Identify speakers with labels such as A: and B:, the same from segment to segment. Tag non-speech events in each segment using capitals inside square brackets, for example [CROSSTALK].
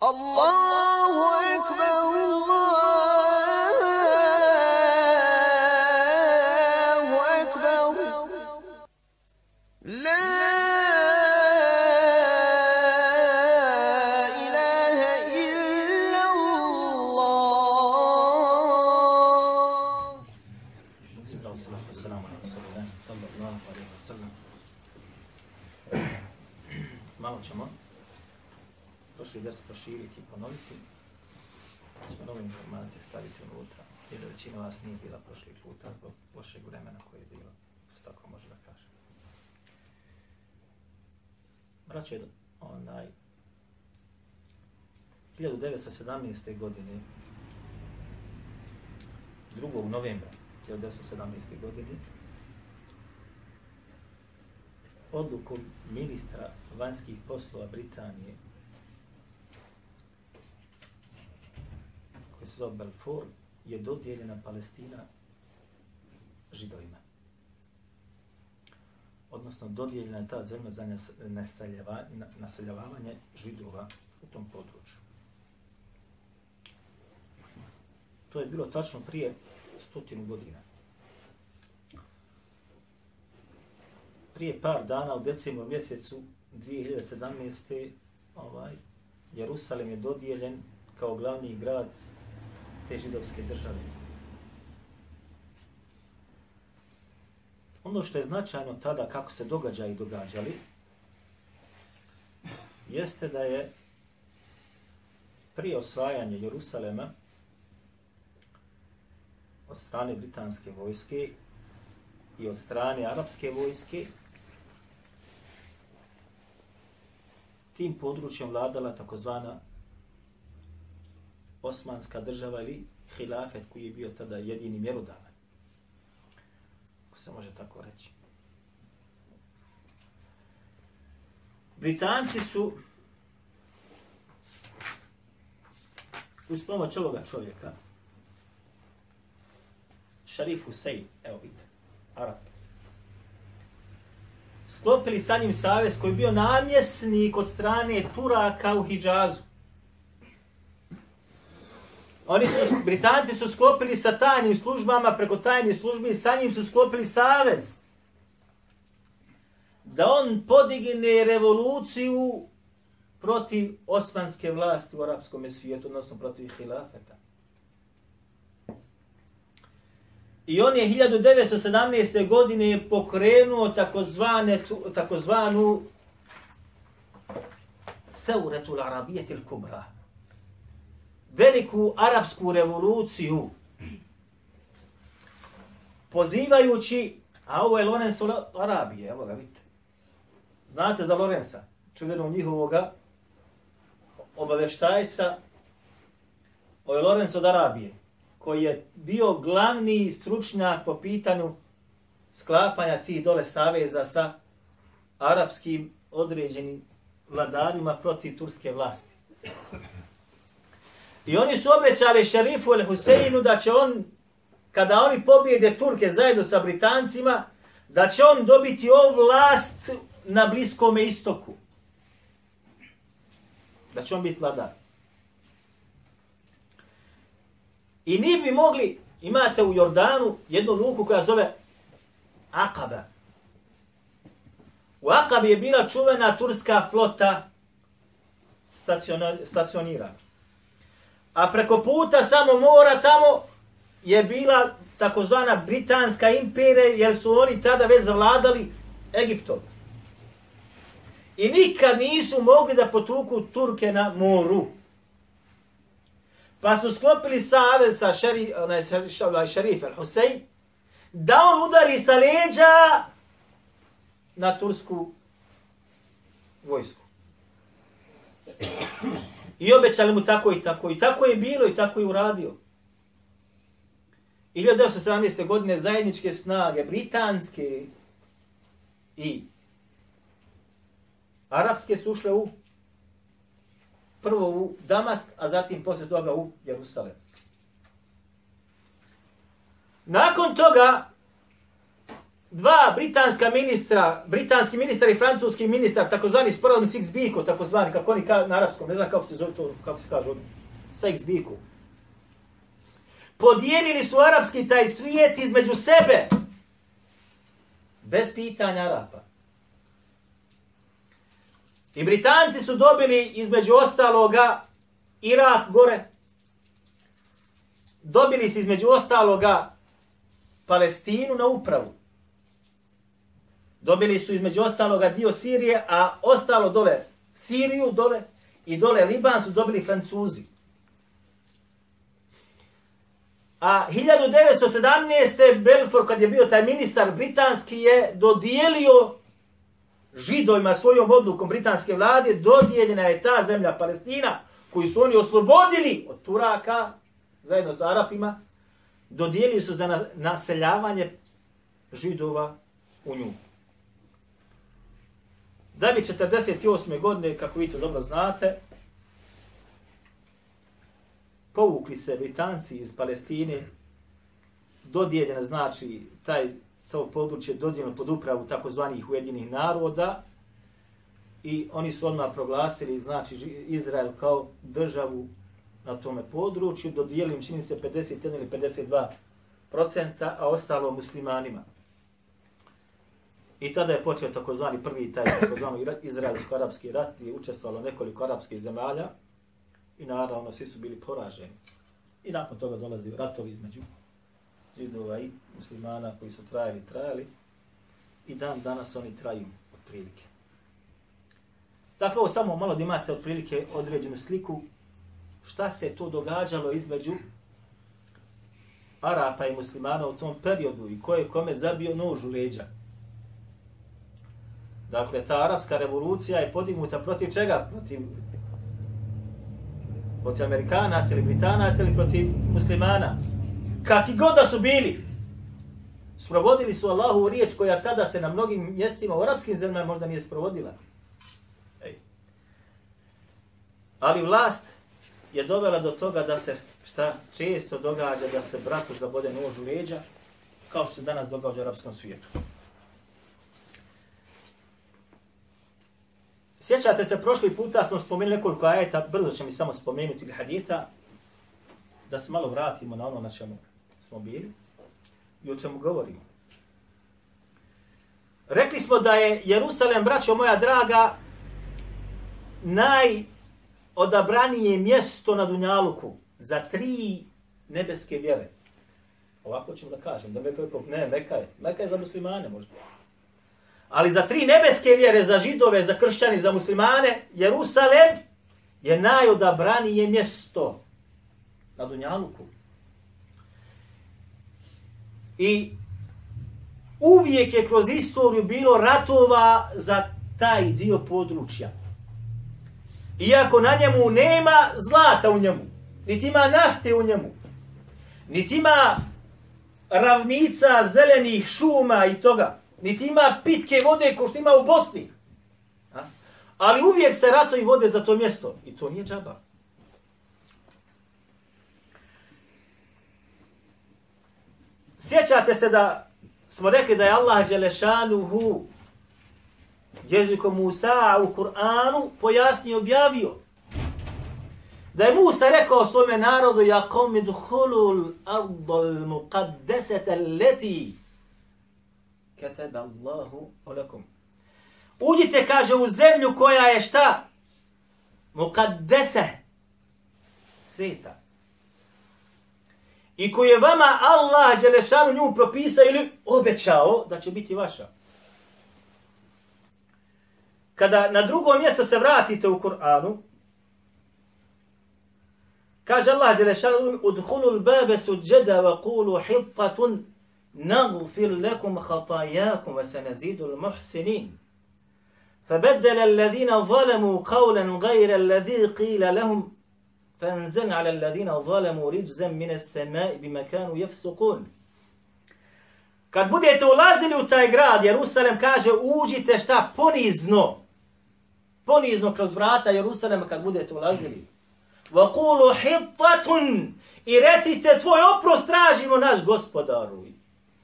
A: Allahu ekber, Allahu
B: informacije staviti unutra. Jer većina vas nije bila prošli puta zbog lošeg vremena koje je bilo. Se tako može da kaže. Braćo, onaj, 1917. godine, 2. novembra 1917. godine, odlukom ministra vanjskih poslova Britanije koji Balfour je dodijeljena Palestina židovima. Odnosno, dodijeljena je ta zemlja za naseljavanje židova u tom području. To je bilo tačno prije stotinu godina. prije par dana u decembru mjesecu 2017. ovaj Jerusalim je dodijeljen kao glavni grad te židovske države. Ono što je značajno tada kako se događaji događali jeste da je prije osvajanja Jerusalema od strane britanske vojske i od strane arapske vojske tim područjem vladala takozvana osmanska država ili hilafet koji je bio tada jedini mjerodavan. Ako se može tako reći. Britanci su uz pomoć ovoga čovjeka Šarif Hussein, evo vidite, Arab, sklopili sa njim savez koji je bio namjesnik od strane Turaka u Hidžazu. Oni su, Britanci su sklopili sa tajnim službama, preko tajnih službi, sa njim su sklopili savez. Da on podigne revoluciju protiv osmanske vlasti u arapskom svijetu, odnosno protiv hilafeta. I on je 1917. godine pokrenuo takozvane, takozvanu Seuretul Arabijetil Kubra. Veliku arapsku revoluciju. Pozivajući, a ovo je Lorenzo Arabije, evo ga vidite. Znate za Lorenza, čuvenog njihovoga obaveštajca, ovo je Lorenzo od Arabije koji je bio glavni stručnjak po pitanju sklapanja tih dole saveza sa arapskim određenim vladarima protiv turske vlasti. I oni su obećali šerifu El Huseinu da će on, kada oni pobjede Turke zajedno sa Britancima, da će on dobiti ovu vlast na Bliskom istoku. Da će on biti vladar. I mi bi mogli, imate u Jordanu jednu luku koja zove Akaba. U Akabi je bila čuvena turska flota stacionirana. A preko puta samo mora tamo je bila takozvana Britanska imperija, jer su oni tada već zavladali Egiptom. I nikad nisu mogli da potuku Turke na moru. Pa su sklopili savez sa šeri, onaj, šeri, onaj šerif El Husein, da on udari sa leđa na tursku vojsku. I obećali mu tako i tako. I tako je bilo i tako je uradio. 1917. godine zajedničke snage, britanske i arapske su ušle u prvo u Damask, a zatim posle toga u Jerusalem. Nakon toga dva britanska ministra, britanski ministar i francuski ministar, takozvani sporazum Six Biko, takozvani, kako oni kao na arapskom, ne znam kako se zove to, kako se kaže, Six Biko. Podijelili su arapski taj svijet između sebe. Bez pitanja Arapa. I Britanci su dobili između ostaloga Irak gore. Dobili su između ostaloga Palestinu na upravu. Dobili su između ostaloga dio Sirije, a ostalo dole Siriju dole i dole Liban su dobili Francuzi. A 1917. Belfort, kad je bio taj ministar britanski, je dodijelio židovima svojom odlukom britanske vlade, dodijeljena je ta zemlja Palestina, koju su oni oslobodili od Turaka, zajedno sa Arapima, dodijelili su za naseljavanje židova u nju. Da bi 48. godine, kako vi to dobro znate, povukli se Britanci iz Palestine, dodijeljeno znači taj to područje dodijeljeno pod upravu takozvanih ujedinih naroda i oni su odmah proglasili znači Izrael kao državu na tome području, dodijelim čini se 51 ili 52 procenta, a ostalo muslimanima. I tada je počeo takozvani prvi taj takozvani izraelsko-arapski rat i učestvalo nekoliko arapskih zemalja i naravno svi su bili poraženi. I nakon toga dolazi ratovi između židova i muslimana koji su trajali, trajali i dan danas oni traju otprilike. Dakle, ovo samo malo da imate otprilike određenu sliku šta se to događalo između Arapa i muslimana u tom periodu i ko je kome zabio nož u leđa. Dakle, ta arapska revolucija je podignuta protiv čega? Protiv, protiv Amerikanaca ili Britanaca ili protiv muslimana. Kaki god da su bili, sprovodili su Allahu riječ koja tada se na mnogim mjestima u arapskim zemljama možda nije sprovodila. Ej. Ali vlast je dovela do toga da se šta često događa da se bratu zabode nož u leđa, kao što se danas događa u arapskom svijetu. Sjećate se, prošli puta smo spomenuli nekoliko ajeta, brzo će mi samo spomenuti ili hadita, da se malo vratimo na ono na čemu smo bili i o čemu govorimo. Rekli smo da je Jerusalem, braćo moja draga, najodabranije mjesto na Dunjaluku za tri nebeske vjere. Ovako ćemo da kažem, da Meka je, ne, Meka je, Meka je za muslimane možda. Ali za tri nebeske vjere, za židove, za kršćani, za muslimane, Jerusalem je najodabranije mjesto na Dunjaluku. I uvijek je kroz istoriju bilo ratova za taj dio područja. Iako na njemu nema zlata u njemu, niti ima nafte u njemu, niti ima ravnica, zelenih šuma i toga, niti ima pitke vode ko što ima u Bosni. A? Ali uvijek se rato i vode za to mjesto. I to nije džaba. Sjećate se da smo rekli da je Allah Đelešanuhu jezikom Musa u Kur'anu pojasnio objavio. Da je Musa rekao svome narodu ja kom idhulul ardol muqaddesete leti kataba Allahu olakum. Uđite, kaže, u zemlju koja je šta? Mukaddese. Sveta i koju je vama Allah Đelešanu nju propisao ili obećao da će biti vaša. Kada na drugo mjesto se vratite u Kur'anu, kaže Allah Đelešanu, udhulu l'babe suđeda wa kulu hittatun lekum hatajakum wa senazidu l'muhsinin. فبدل الذين ظلموا قولا غير الذي قيل لهم فانزل على الذين ظلموا رجزا من السماء بما كانوا يفسقون Kad budete ulazili u taj grad, Jerusalem kaže uđite šta ponizno. Ponizno kroz vrata Jerusalema kad budete ulazili. Qulu hittatun i recite tvoj oprost tražimo naš gospodaru.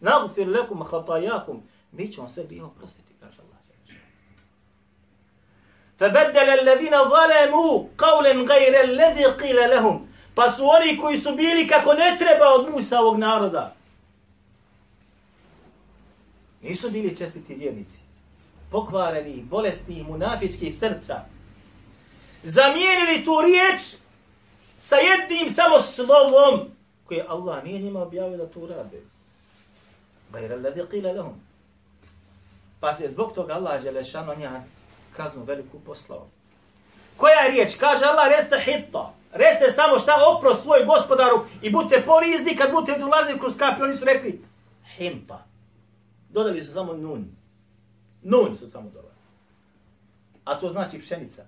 B: Naghfir lakum khatayakum Mi ćemo sve grijehe oprostiti, kaže Allah. فَبَدَّلَ الَّذِينَ ظَلَمُوا قَوْلًا غَيْرَ الَّذِي قِيلَ لَهُمْ Pa su oni koji su bili kako ne treba od Musa ovog naroda. Nisu bili čestiti vjernici. Pokvareni, bolesti, munafički srca. Zamijenili tu riječ sa jednim samo slovom koje Allah nije njima objavio da to urade. Gajra ladi qila lahum. Pa se zbog toga Allah Želešano nja kaznu veliku poslao. Koja je riječ? Kaže Allah, reste hitta. Reste samo šta oprost svoj gospodaru i budite polizni kad budete ulazili kroz kapi. Oni su rekli himpa. Dodali su samo nun. Nun su samo dodali. A to znači pšenica.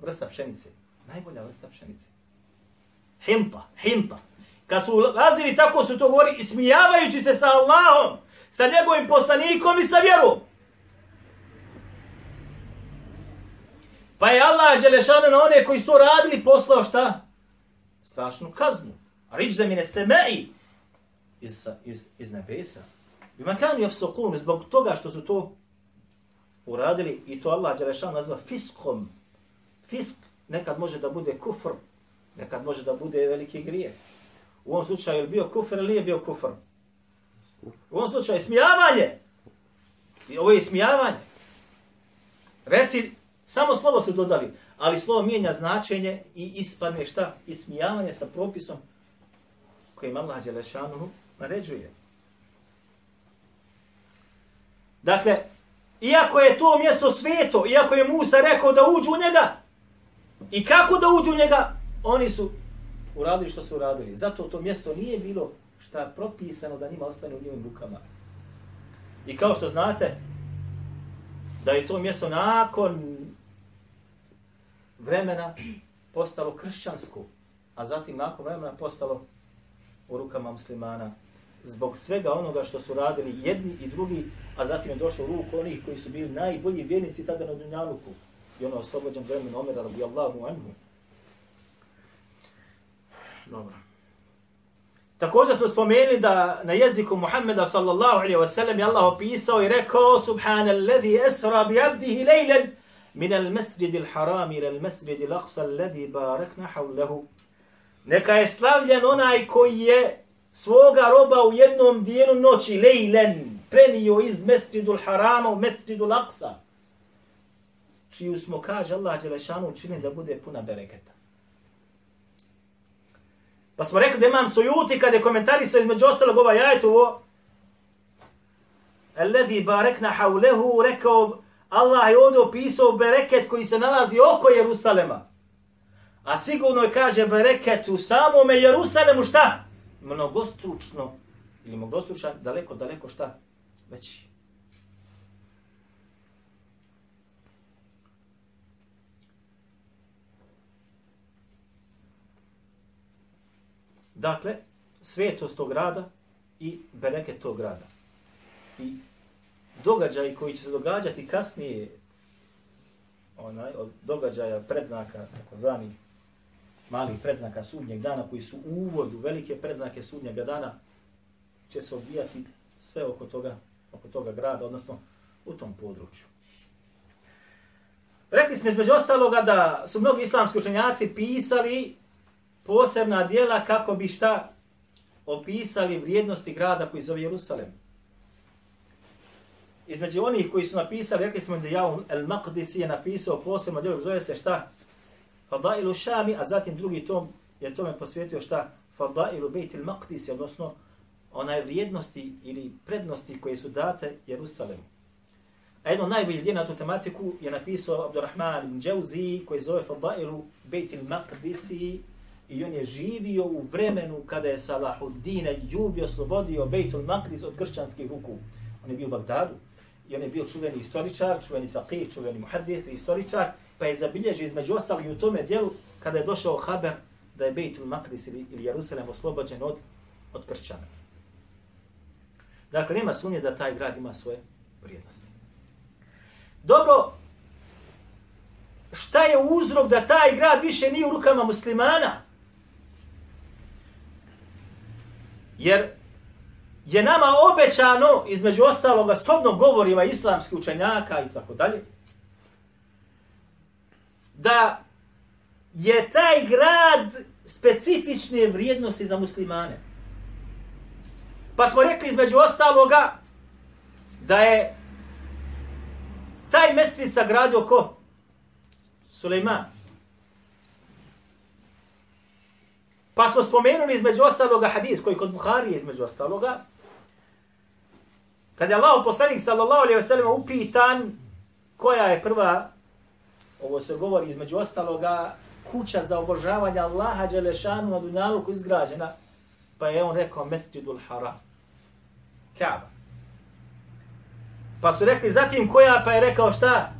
B: Vrsta pšenice. Najbolja vrsta pšenice. Himpa, himpa. Kad su ulazili, tako su to govori, ismijavajući se sa Allahom, sa njegovim poslanikom i sa vjerom. Pa je Allah Đelešanu na one koji su to radili poslao šta? Strašnu kaznu. A rič za mine semei iz, iz, iz nebesa. I makanu je vsokun, zbog toga što su to uradili i to Allah Đelešanu nazva fiskom. Fisk nekad može da bude kufr, nekad može da bude veliki grijeh. U ovom slučaju je bio kufr ili nije bio kufr? U ovom slučaju je smijavanje. I ovo je smijavanje. Reci, samo slovo su dodali, ali slovo mijenja značenje i ispadne šta? Ismijavanje sa propisom kojim Allah Đelešanu naređuje. Dakle, iako je to mjesto sveto, iako je Musa rekao da uđu u njega, i kako da uđu u njega, oni su uradili što su uradili. Zato to mjesto nije bilo šta propisano da njima ostane u njim rukama. I kao što znate, da je to mjesto nakon vremena postalo kršćansko, a zatim nakon vremena postalo u rukama muslimana zbog svega onoga što su radili jedni i drugi, a zatim je došlo u ruku onih koji su bili najbolji vjernici tada na Dunjaluku. I ono oslobođen vremen Omera radijallahu anhu. Dobro. Također smo spomenuli da na jeziku Muhammeda sallallahu alaihi wasallam je Allah opisao i rekao Subhanallazi esra bi abdihi lejlen min al masjid al haram ila al masjid al aqsa alladhi barakna hawlahu. Neka je slavljen onaj koji je svoga roba u jednom dijelu noći lejlen prenio iz masjidul harama u masjidul aqsa čiju smo, kaže Allah Đelešanu, učinili da bude puna bereketa. Pa smo rekli da imam sujuti kada je komentarisao između ostalog ova ajet ovo. Alladhi barekna haulehu rekao Allah je ovdje opisao bereket koji se nalazi oko Jerusalema. A sigurno je kaže bereket u samome Jerusalemu šta? Mnogostručno ili mnogostručan, daleko, daleko šta? Veći. Dakle, svetost tog grada i bereket tog grada. I događaj koji će se događati kasnije onaj, od događaja predznaka, tako zvani malih predznaka sudnjeg dana, koji su u uvodu velike predznake sudnjeg dana, će se odvijati sve oko toga, oko toga grada, odnosno u tom području. Rekli smo između ostaloga da su mnogi islamski učenjaci pisali posebna dijela kako bi šta opisali vrijednosti grada koji zove Jerusalem. Između onih koji su napisali, rekli smo da Jaun El Maqdis je napisao posebno djelo, zove se šta? Fadailu Šami, a zatim drugi tom je tome posvetio šta? Fadailu Bejt El Maqdis, odnosno onaj vrijednosti ili prednosti koje su date Jerusalemu. A jedno najbolje djela na tu tematiku je napisao Abdurrahman Džauzi koji zove Fadailu Bejt El Maqdisi i on je živio u vremenu kada je Salahuddin Ljubi oslobodio Bejtul Maqdis od kršćanskih ruku. On je bio u Bagdadu i on je bio čuveni istoričar, čuveni faqih, čuveni muhadith, i istoričar, pa je zabilježio između ostalih u tome dijelu kada je došao haber da je Bejtul Maqdis ili, ili Jerusalem oslobođen od, od kršćana. Dakle, nema sumnje da taj grad ima svoje vrijednosti. Dobro, šta je uzrok da taj grad više nije u rukama muslimana? Jer je nama obećano, između ostaloga, sobno govorima islamskih učenjaka i tako dalje, da je taj grad specifične vrijednosti za muslimane. Pa smo rekli između ostaloga da je taj mesec sagradio ko? Suleiman. Pa smo spomenuli između ostaloga hadis koji kod Buharije između ostaloga. Kad je Allah poslanik sallallahu alaihi wa sallam upitan koja je prva, ovo se govori između ostaloga, kuća za obožavanje Allaha Đelešanu na Dunjaluku koja je izgrađena, pa je on rekao Mesjidul Haram. Kaaba. Pa su rekli zatim koja, pa je rekao šta?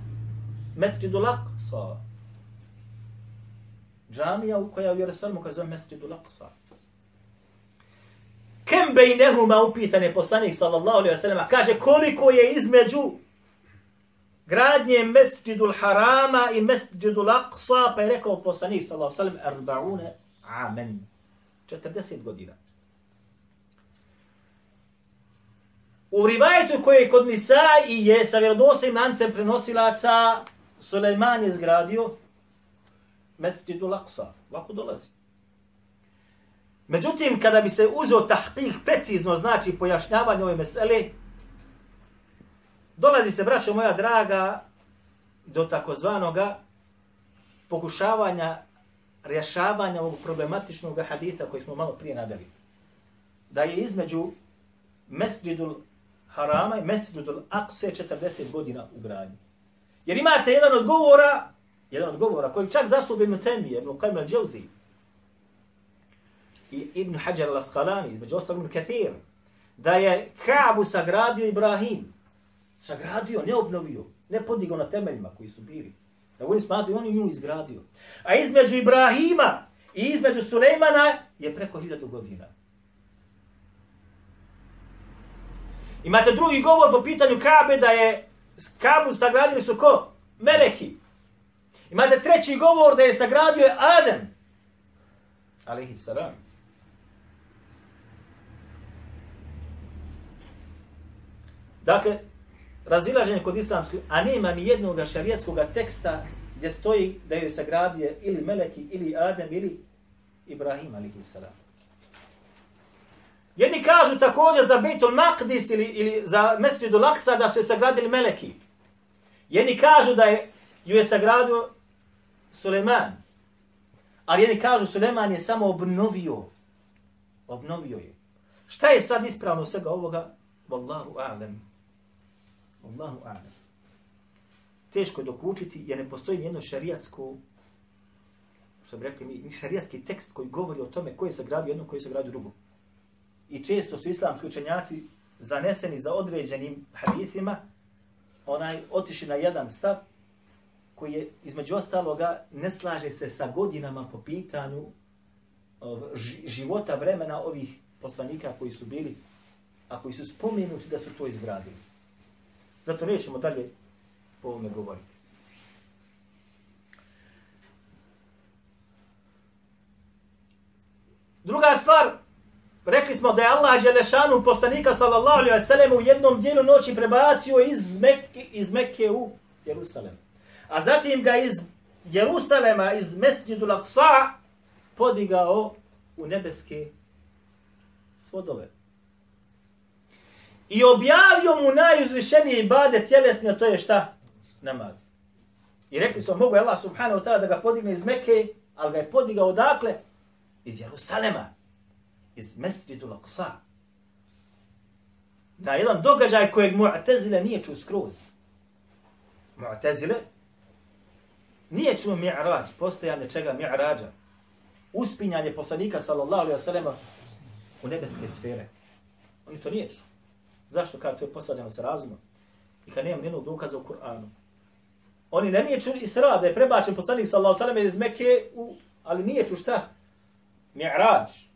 B: Mesjidul Aqsa. Džamija u koja u Jerusalimu koja zove Mesjidu Aqsa. Kem bejnehuma upitan je poslanik sallallahu alaihi wa sallam, kaže koliko je između gradnje Mesjidu Harama i Mesjidu Aqsa, pa je rekao poslanik sallallahu alaihi wa sallam, arbaune amen. 40 godina. U rivajetu koji je kod Nisa i je sa vjerodostojim lancem prenosilaca Suleiman je zgradio Mesjidu Laksa. Ovako dolazi. Međutim, kada bi se uzeo tahkik precizno, znači pojašnjavanje ove mesele, dolazi se, braćo moja draga, do takozvanoga pokušavanja rješavanja ovog problematičnog hadita koji smo malo prije nadali. Da je između Mesjidul Harama i Mesjidul Aqsa 40 godina u gradnji. Jer imate jedan od govora, jedan od govora koji čak zastupi Ibn Temije, Ibn Qajm al-đevzi, i Ibn Hajar al-Asqalani, između ostalog Ibn Kathir, da je Kaabu sagradio Ibrahim. Sagradio, ne obnovio, ne podigao na temeljima koji su bili. Da oni smatruju, on je nju izgradio. A između Ibrahima i između Sulejmana je preko hiljadu godina. Imate drugi govor po pitanju Kabe da je Kabu sagradili su ko? Meleki. Imate treći govor da je sagradio je Adem. Alihi salam. Dakle, razilaženje kod islamskog, a nema ni jednog šarijetskog teksta gdje stoji da je sagradio ili Meleki, ili Adem, ili Ibrahim, alihi salam. Jedni kažu također za Beitul Maqdis ili, ili za Mesjidu Laksa da su je sagradili Meleki. Jedni kažu da je ju je sagradio Suleman. Ali jedni kažu Suleman je samo obnovio. Obnovio je. Šta je sad ispravno svega ovoga? Wallahu a'lam. Wallahu a'lam. Teško je dok učiti jer ne postoji nijedno šarijatsko što bi rekli mi, šarijatski tekst koji govori o tome koji se gradi jedno, koji se gradi drugo i često su islamski učenjaci zaneseni za određenim hadisima, onaj otiši na jedan stav koji je između ostaloga ne slaže se sa godinama po pitanju života vremena ovih poslanika koji su bili, a koji su spomenuti da su to izgradili. Zato nećemo dalje po ovome govoriti. Druga stvar, Rekli smo da je Allah Đelešanu poslanika sallallahu alaihi wa sallam u jednom dijelu noći prebacio iz Mekke, iz Mekke u Jerusalem. A zatim ga iz Jerusalema, iz Mesjidu Laksa, podigao u nebeske svodove. I objavio mu najuzvišeniji ibadet tjelesni, a to je šta? Namaz. I rekli smo, mogu Allah subhanahu wa ta'ala da ga podigne iz Mekke, ali ga je podigao odakle? Iz Jerusalema iz Mesjidu Laksa. Na jedan događaj kojeg Mu'tezile nije čuo skroz. Mu'tezile nije čuo mi'rađ, postojanje čega mi'rađa. Uspinjanje poslanika sallallahu alaihi wa sallam u nebeske sfere. Oni to nije čuo. Zašto? Kada to je posvađano sa razumom. I kad nemam nijednog dokaza u Kur'anu. Oni ne nije čuli Isra, da je prebačen poslanik sallallahu alaihi wa sallam iz Mekke, u, ali nije čuo šta? Mi'rađ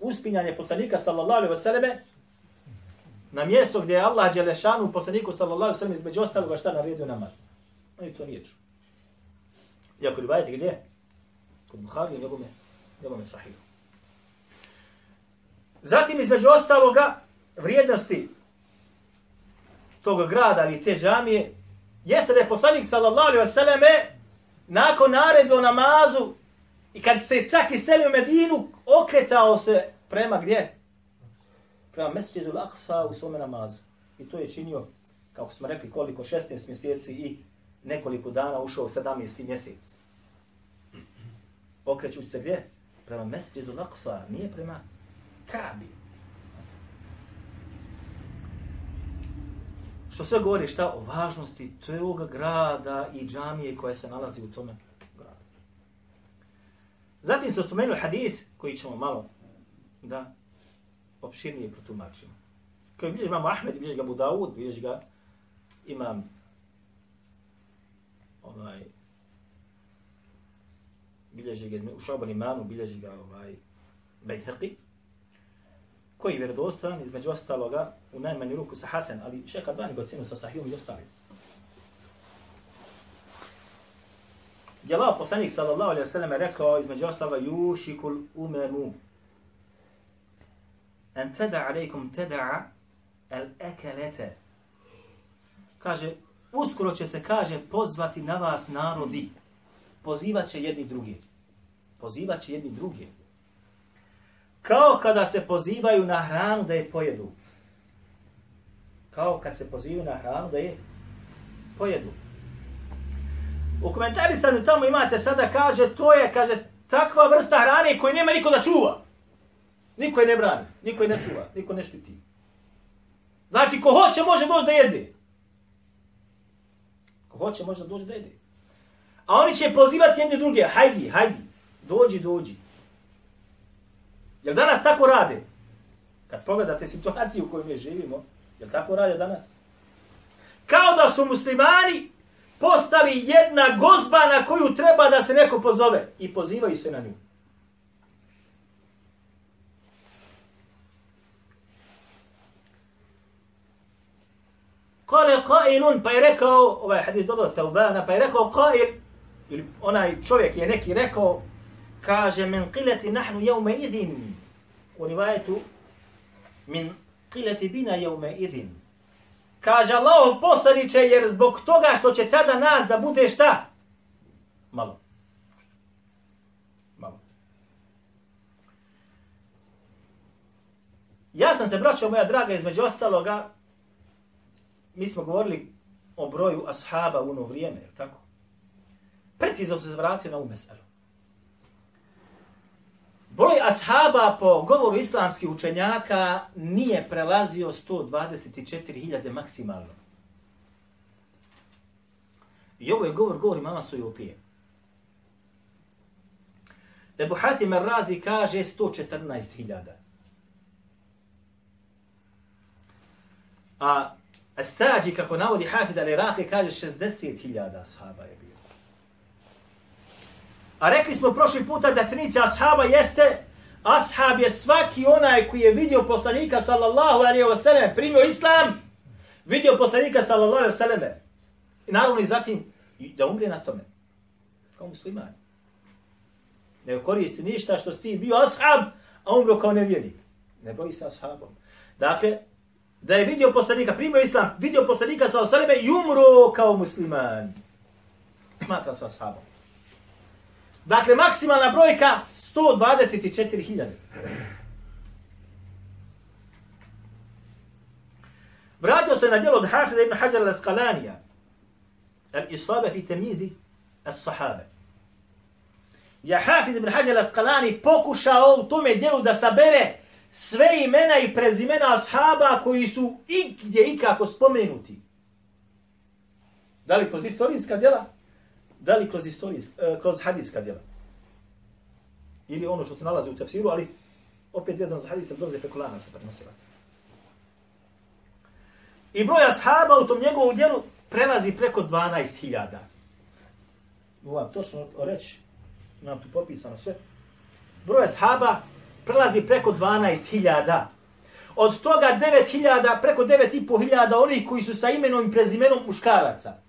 B: uspinjanje poslanika sallallahu alejhi ve selleme na mjesto gdje je Allah Đelešanu poslaniku sallallahu alejhi ve selleme između ostalog šta naredio namaz. Oni to nije čuo. Iako rivajete gdje? Kod Buhari u njegome, njegome sahihu. Zatim između ostaloga vrijednosti tog grada ali te džamije, jeste da je poslanik sallallahu alaihi wasallam nakon naredbe o namazu i kad se čak i selio Medinu, okretao se prema gdje? Prema mesjidu Laksa u svome namazu. I to je činio, kako smo rekli, koliko 16 mjeseci i nekoliko dana ušao u 17. mjesec. Okrećući se gdje? Prema mesjidu Laksa, nije prema Kabi. Što sve govori šta o važnosti tog grada i džamije koja se nalazi u tome gradu. Zatim se spomenuo hadis koji ćemo malo da opširnije protumačimo. Koji bilježi imam Ahmed, bilježi ga Budaud, bilježi ga imam ovaj, bilježi ga u šoban imanu, bilježi ga ovaj, Bejheqi, koji je vjerodostan, između ostaloga, u najmanju ruku sa Hasan, ali šeha Albani ga ocenu sa Sahihom i ostali. Je Allah poslanik sallallahu alaihi wa sallam rekao između ostaloga yushikul umemu en teda alaikum teda al ekelete. Kaže, uskoro će se, kaže, pozvati na vas narodi. Pozivat će jedni druge. Pozivat će jedni druge. kao kada se pozivaju na hranu da je pojedu. Kao kad se pozivaju na hranu da je pojedu. U komentarisanju tamo imate sada kaže, to je, kaže, takva vrsta hrane koju nema niko da čuva. Niko je ne brani, niko je ne čuva, niko ne štiti. Znači, ko hoće može doći da jede. Ko hoće može doći da jede. A oni će pozivati jedne druge, hajdi, hajdi, dođi, dođi. Jel danas tako rade? Kad pogledate situaciju u kojoj mi živimo, jel tako rade danas? Kao da su muslimani postali jedna gozba na koju treba da se neko pozove i pozivaju se na nju. Kale qailun, pa je rekao, ovaj hadis dobro Taubana, pa je rekao qail, ili onaj čovjek je neki rekao, kaže men qilati nahnu jevme idin u rivajetu min qilati bina jevme idin kaže Allah poslanice jer zbog toga što će tada nas da bude šta? Malo. Malo. Ja sam se braćo moja draga između ostaloga mi smo govorili o broju ashaba u ono vrijeme, je tako? Precizno se zvratio na umeselu. Broj ashaba po govoru islamskih učenjaka nije prelazio 124.000 maksimalno. I ovo je govor, govori mama Sujutije. Ebu Hatim Razi kaže 114.000. A Sađi, kako navodi Hafid al-Iraqi, kaže 60.000 ashaba je bilo. A rekli smo prošli puta definicija ashaba jeste ashab je svaki onaj koji je vidio poslanika sallallahu alaihi wa sallam, primio islam, vidio poslanika sallallahu alaihi wa sallam. I naravno i zatim da umre na tome. Kao musliman. Ne koristi ništa što si ti bio ashab, a umro kao nevjernik. Ne boji se ashabom. Dakle, da je vidio poslanika, primio islam, vidio poslanika sa osaleme i umro kao musliman. Smatra se ashabom. Dakle, maksimalna brojka 124.000. Vratio se na djelo od Hafida ibn Hajar al-Skalanija. Al-Isabe fi temizi as-sahabe. Ja Hafid ibn Hajar al-Skalani pokušao u tome djelu da sabere sve imena i prezimena ashaba koji su i gdje spomenuti. Da li kroz istorijska djela? da li kroz, istorijsk, e, kroz hadijska djela. Ili ono što se nalazi u tefsiru, ali opet vezano za hadijske dolaze preko lanaca prenosilaca. I broj ashaba u tom njegovom djelu prelazi preko 12.000. Mogu točno reći, imam tu popisano sve. Broj ashaba prelazi preko 12.000. Od toga 9.000, preko 9.500 onih koji su sa imenom i prezimenom muškaraca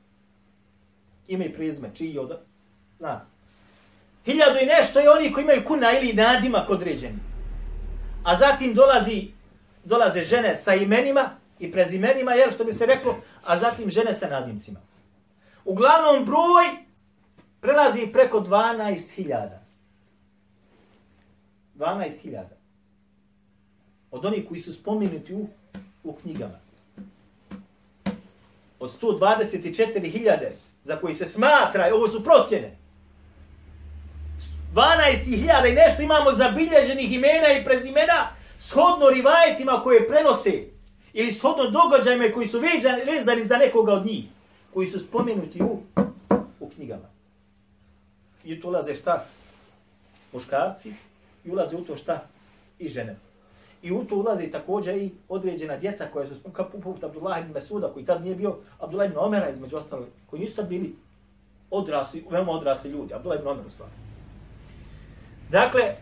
B: ime i prezime, čiji od nas. Hiljadu i nešto je oni koji imaju kuna ili nadimak određeni. A zatim dolazi dolaze žene sa imenima i prezimenima, jel što bi se reklo, a zatim žene sa nadimcima. Uglavnom broj prelazi preko 12.000. 12.000. Od onih koji su spomenuti u, u knjigama. Od 124.000 za koji se smatra, ovo su procjene, 12.000 i nešto imamo zabilježenih imena i prezimena shodno rivajetima koje prenose ili shodno događajima koji su vezani za nekoga od njih, koji su spomenuti u, u knjigama. I tu ulaze šta? Muškarci i ulaze u to šta? I žene. I u to ulaze također i određena djeca koja su kao poput Abdullah ibn Mesuda, koji tad nije bio Abdullah ibn Omera između ostalih, koji nisu bili odrasli, veoma odrasli ljudi. Abdullah ibn Omer u stvari. Dakle,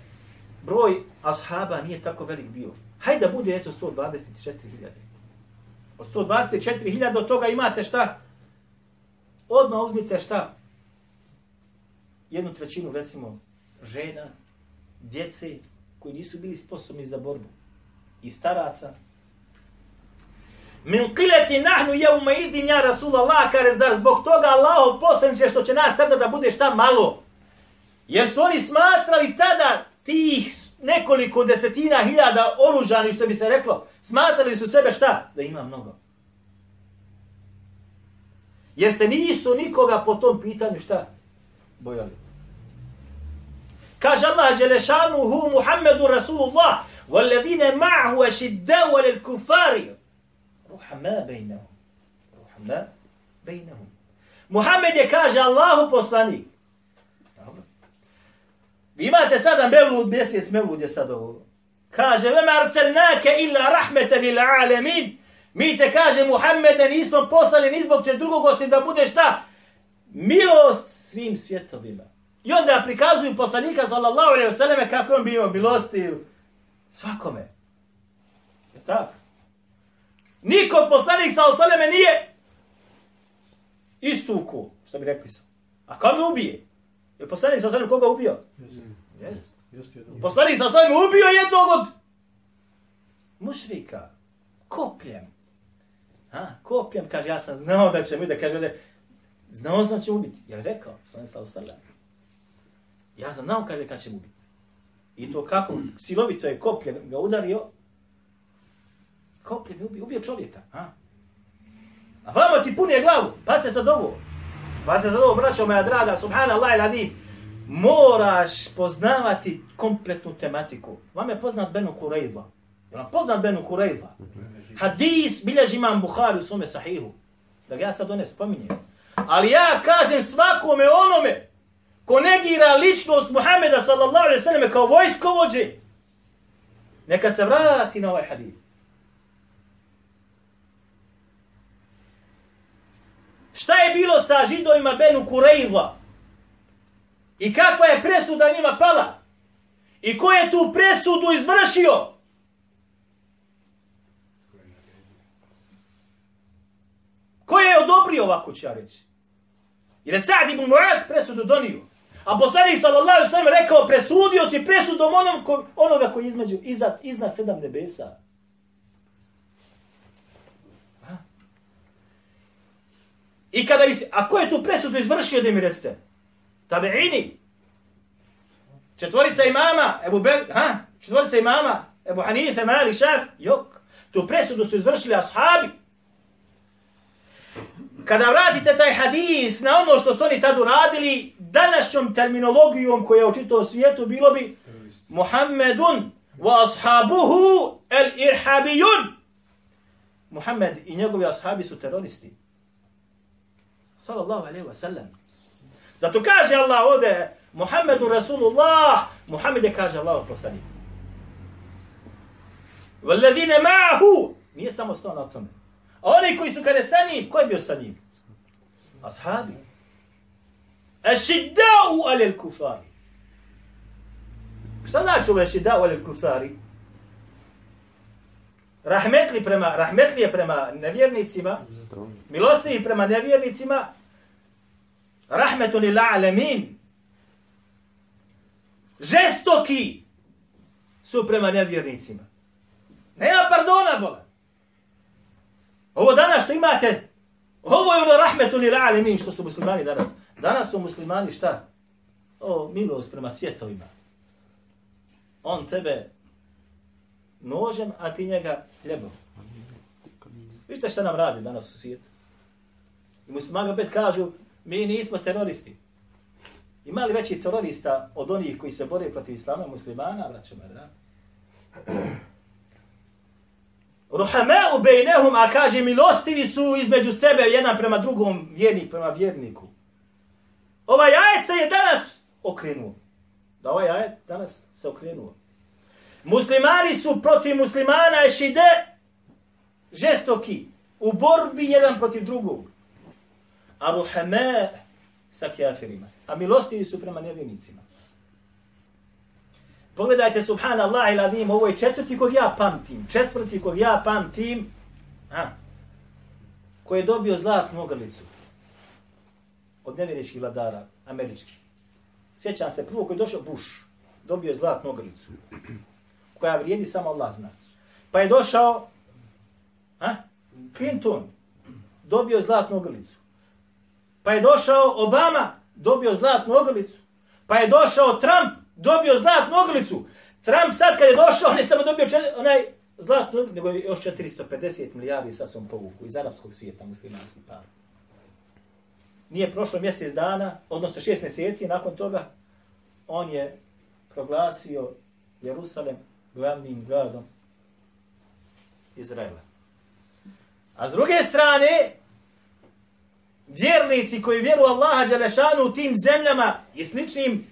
B: broj ashaba nije tako velik bio. Hajde da bude eto 124.000. Od 124.000 od toga imate šta? Odmah uzmite šta? Jednu trećinu, recimo, žena, djece, koji nisu bili sposobni za borbu. I staraca. Min qilati nahnu yawma idin ya Rasulullah kare zar zbog toga Allahov poslanice što će nas sada da bude šta malo. Jer su oni smatrali tada tih nekoliko desetina hiljada oružani, što bi se reklo, smatrali su sebe šta? Da ima mnogo. Jer se nisu nikoga po tom pitanju šta? Bojali. Kaže Allah Đelešanuhu Muhammedu Rasulullah والذين معه أشداء للكفار رحماء بينهم رحماء بينهم Muhammed je kaže Allahu poslanik Vi imate sada Mevlud, mjesec Mevlud je sad ovo. Kaže, vema arselnake illa rahmete lil alemin. Mi te kaže, Muhammede, nismo poslali ni zbog će drugog osim da bude šta? Milost svim svjetovima. I onda prikazuju poslanika sallallahu alaihi vseleme kako on bio milosti svakome. Je tako? Niko poslanik sallallahu alaihi vseleme nije istuku, što bi rekli sam. A kako me ubije? Je poslanik sallallahu alaihi koga ubio? Yes. Poslanik sa svojim ubio jednog od mušrika. Kopljem. Ha, kopljem, kaže, ja sam znao da će mi da kaže, da znao sam će ubiti. Je rekao, poslanik sa svojim Ja sam znao kaže, kad će ubiti. I to kako, silovito je koplje ga udario, koplje je ubio, ubio čovjeka. Ha? A vama ti punije glavu, pa se sad ovo. Pa se sad ovo, braćo moja draga, subhanallah il adim moraš poznavati kompletnu tematiku. Vam je poznat Benu Kurejva. Je vam poznat Benu Kurejva? Hadis bilježi imam Bukhari u svome sahihu. Da ga ja sad one spominjem. Ali ja kažem svakome onome ko negira ličnost Muhameda sallallahu alaihi sallam kao vojskovođe. Neka se vrati na ovaj hadis. Šta je bilo sa židovima Benu Kurejva? I kakva je presuda njima pala? I ko je tu presudu izvršio? Ko je odobrio ovako ću ja reći? Jer je Sa'd ibn Mu'ad presudu donio. A poslanik sallallahu alaihi sallam rekao presudio si presudom onom ko, onoga koji između iznad, iznad sedam nebesa. I kada bi se, a ko je tu presudu izvršio da mi recite? Tabeini. Četvorica imama, Ebu Bel, ha? Četvorica imama, Ebu Hanife, Mali, Šaf, jok. Tu presudu su izvršili ashabi. Kada vratite taj hadis na ono što su oni tad uradili, današnjom terminologijom koja je očito u svijetu bilo bi Muhammedun wa ashabuhu el irhabijun. Muhammed i njegovi ashabi su teroristi. Sallallahu alaihi wa sallam. Zato kaže Allah ovde, Muhammedu Rasulullah, Muhammed je kaže Allah poslanik. Valadine ma'ahu, nije samo stao na tome. A oni koji su kada sa njim, ko je bio sa njim? Ashabi. Ašidda'u alel kufari. Šta znači ovo ašidda'u alel kufari? Rahmetli prema, rahmetli je prema nevjernicima, milostivi prema nevjernicima, rahmetu lil alamin. Žestoki su prema nevjernicima. Nema pardona, bola. Ovo danas što imate, ovo je ono rahmetu li alemin što su muslimani danas. Danas su muslimani šta? O, milost prema svjetovima. On tebe nožem, a ti njega hljebom. Vidite šta nam radi danas u svijetu. I muslimani opet kažu, mi nismo teroristi. Ima li veći terorista od onih koji se bore protiv islama muslimana, braćo da? Ruhameu bejnehum, a kaže milostivi su između sebe jedan prema drugom, vjernik prema vjerniku. Ovaj ajet se je danas okrenuo. Da ovaj ajet danas se okrenuo. Muslimani su protiv muslimana ešide žestoki u borbi jedan protiv drugog. A ruhame sa kjafirima. A milostivi su prema nevjernicima. Pogledajte, subhanallah i ladim, ovo je četvrti kog ja pamtim. Četvrti kog ja pamtim. A, koji je dobio zlatnu ogrlicu od nevjeriških vladara, američkih. Sjećam se, prvo koji je došao Bush, dobio je zlatnu ogrlicu, koja vrijedi samo Allah zna. Pa je došao a, Clinton, dobio je zlatnu ogrlicu. Pa je došao Obama, dobio zlatnu ogrlicu. Pa je došao Trump, dobio zlatnu oglicu. Trump sad kad je došao, on je samo dobio čet, onaj zlatnu nego je još 450 milijardi sa svom povuku iz arapskog svijeta muslimanski par. Nije prošlo mjesec dana, odnosno šest mjeseci nakon toga, on je proglasio Jerusalem glavnim gradom Izraela. A s druge strane, vjernici koji vjeru Allaha Đalešanu u tim zemljama i sličnim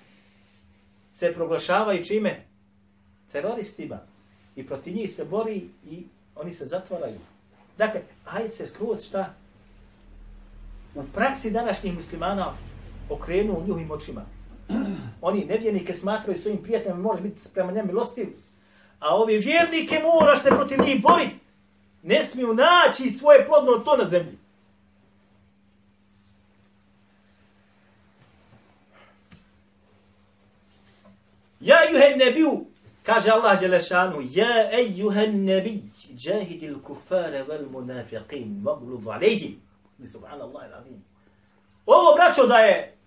B: se proglašavaju čime? Teroristima. I protiv njih se bori i oni se zatvaraju. Dakle, ajde se skroz šta? U praksi današnjih muslimana okrenu u njuhim očima. Oni nevjernike smatraju svojim prijateljima, može biti prema njemu milostiv. A ovi vjernike moraš se protiv njih boriti. Ne smiju naći svoje plodno to na zemlji. Ja juhen nebiju, kaže Allah Đelešanu, ja ejuhen nebij, džahidil kufare vel munafiqin, maglub alejhim. Subhanallah il Ovo braćo da je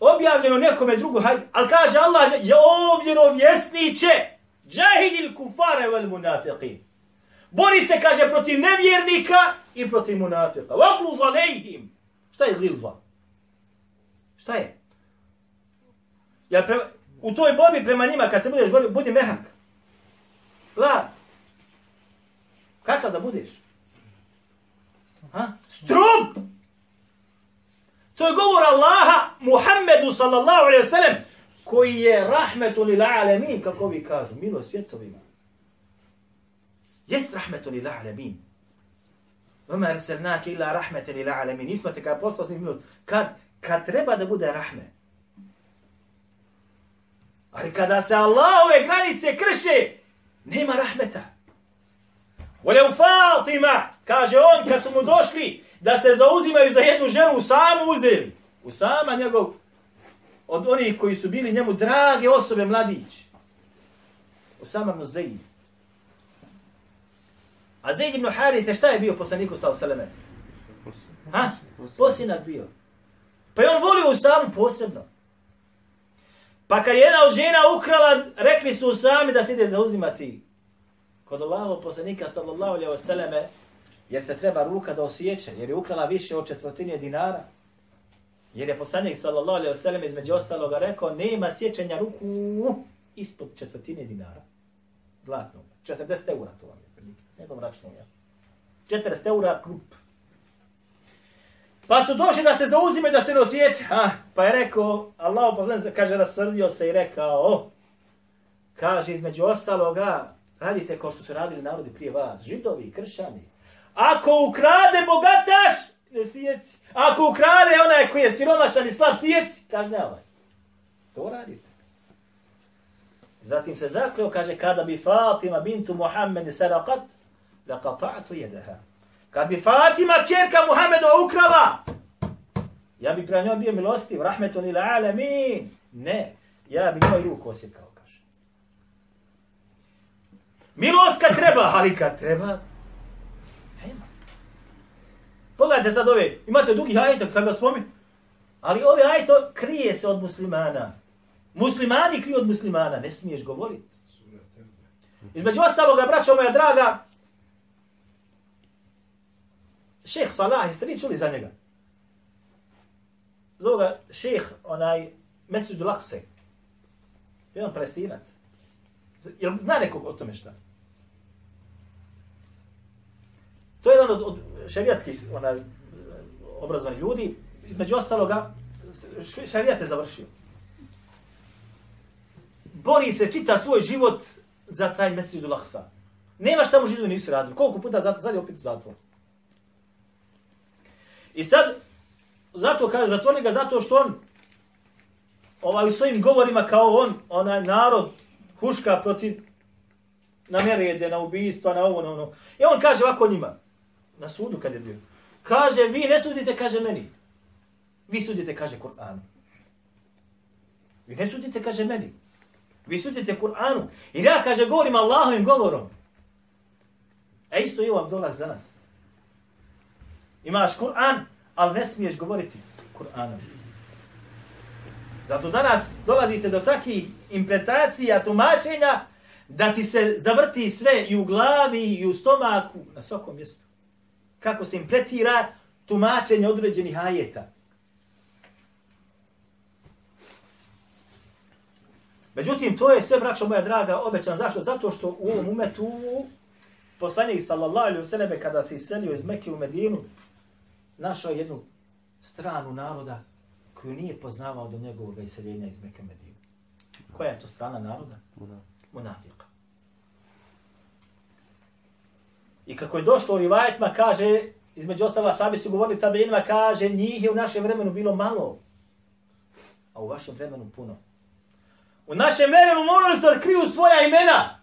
B: objavljeno nekome drugu, hajde, ali kaže Allah, je o vjerovjesniće, džahidil kufare vel munafiqin. Bori se, kaže, protiv nevjernika i protiv munafika. Vagluz alejhim. Šta je glilva? Šta je? Ja pre, u toj borbi prema njima, kad se budeš borbi, budi mehak. La. Kakav da budeš? Ha? Strub! To je govor Allaha Muhammedu sallallahu alaihi wasallam koji je rahmetu lil alamin, kako vi kažu, milo svjetovima. Jest rahmetu lil alamin. Vama rselnake ila rahmetu lil alamin. Nismo te kada poslao milost. Kad, kad treba da bude rahmet. Ali kada se Allahove granice krše, nema rahmeta. Vole u Fatima, kaže on, kad su mu došli da se zauzimaju za jednu ženu, samu uzeli. U sama njegov, od onih koji su bili njemu drage osobe, mladić. U sama Zaid. A Zaid ibn Harithe, šta je bio poslaniku sa Osaleme? Ha? Posinak bio. Pa je on volio u samu posebno. Pa kad jedna od žena ukrala, rekli su sami da se ide zauzimati kod Allahov poslanika sallallahu alaihi selleme jer se treba ruka da osjeće, jer je ukrala više od četvrtine dinara. Jer je poslanik sallallahu alaihi wasallam između ostaloga rekao, nema sjećanja ruku ispod četvrtine dinara. Zlatnog. 40 eura to vam je. S jednom računom, ja. 40 eura krup. Pa su došli da se zauzime da se ne osjeća. Ha, pa je rekao, Allah poslanik kaže, rasrdio se i rekao, oh, kaže između ostaloga, radite kao što su radili narodi prije vas, židovi, kršani. Ako ukrade bogataš, ne sjeci. Ako ukrade onaj koji je siromašan i slab, sjeci, kažnjavaj. To radite. Zatim se zakleo, kaže, kada bi Fatima bintu Muhammed sarakat, la qata'tu jedeha. Kad bi Fatima, čerka Muhammedova, ukrala, ja bi prema njoj bio milostiv, rahmetun ila alamin. Ne, ja bi njoj ruku osjekao, kaže. Milost kad treba, ali kad treba, nema. Pogledajte sad ove, imate dugi ajta kad vas spomin, ali ove ajto krije se od muslimana. Muslimani kriju od muslimana, ne smiješ govoriti. Između ostaloga, braćo moja draga, šeh Salah, jeste vi čuli za njega? Zove ga šeh, onaj, Mesud Lakse. Jedan palestinac. Jel zna nekog o tome šta? To je jedan od, od šarijatskih onaj, obrazovanih ljudi. Među ostaloga, šarijat je završio. Bori se, čita svoj život za taj Mesud Laksa. Nema šta mu židovi nisu radili. Koliko puta zato, sad je opet u zatvoru. I sad, zato kaže, zatvori ga zato što on ovaj, u svojim govorima kao on, onaj narod, huška protiv na nerede, na ubijstva, na ovo, na ono. I on kaže ovako njima, na sudu kad je bio, kaže, vi ne sudite, kaže meni. Vi sudite, kaže Kur'anu. Vi ne sudite, kaže meni. Vi sudite Kur'anu. I ja, kaže, govorim Allahovim govorom. A isto i vam dolaz danas. Imaš Kur'an, ali ne smiješ govoriti Kur'anom. Zato danas dolazite do takih implementacija, tumačenja, da ti se zavrti sve i u glavi i u stomaku, na svakom mjestu. Kako se impletira tumačenje određenih ajeta. Međutim, to je sve, braćo moja draga, obećan. Zašto? Zato što u ovom umetu poslanik sallallahu alaihi vseleme kada se iselio iz Mekke u Medinu, našao jednu stranu naroda koju nije poznavao do njegovog iseljenja iz Mekke Medinu. Koja je to strana naroda? Munafika. I kako je došlo u rivajetima, kaže, između ostala sabi su govorili tabinima, kaže, njih je u našem vremenu bilo malo, a u vašem vremenu puno. U našem vremenu morali su da kriju svoja imena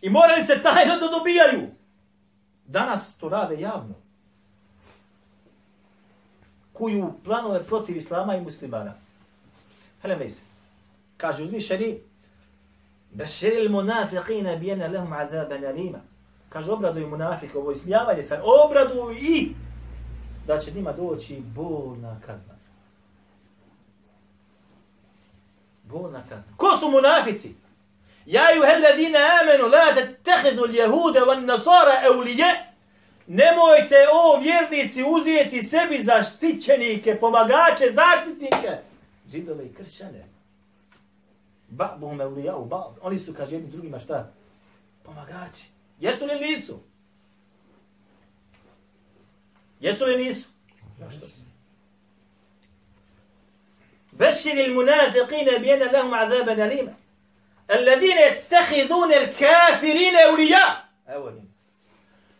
B: i morali se tajno da dobijaju. Danas to rade javno kuju planove protiv islama i muslimana. Hele vejse. Kaže uzvišeni, Beširi il munafiqina bijena lehum azaban alima. Kaže, obraduju munafike, ovo ismijavanje sa obraduju i da će njima doći bolna kazna. Bolna kazna. Ko su munafici? Ja ju helladina amenu, la da tehidu ljehude van nasara eulije, Nemojte o vjernici uzijeti sebi zaštićenike, pomagače, zaštitnike. Židove i kršćane. Ba, bohme ulijau, ba, oni su, kaže jednim drugima, šta? Pomagači. Jesu li nisu? Jesu li nisu? بشر المنافقين بأن لهم عذابا أليما الذين يتخذون الكافرين أولياء أولين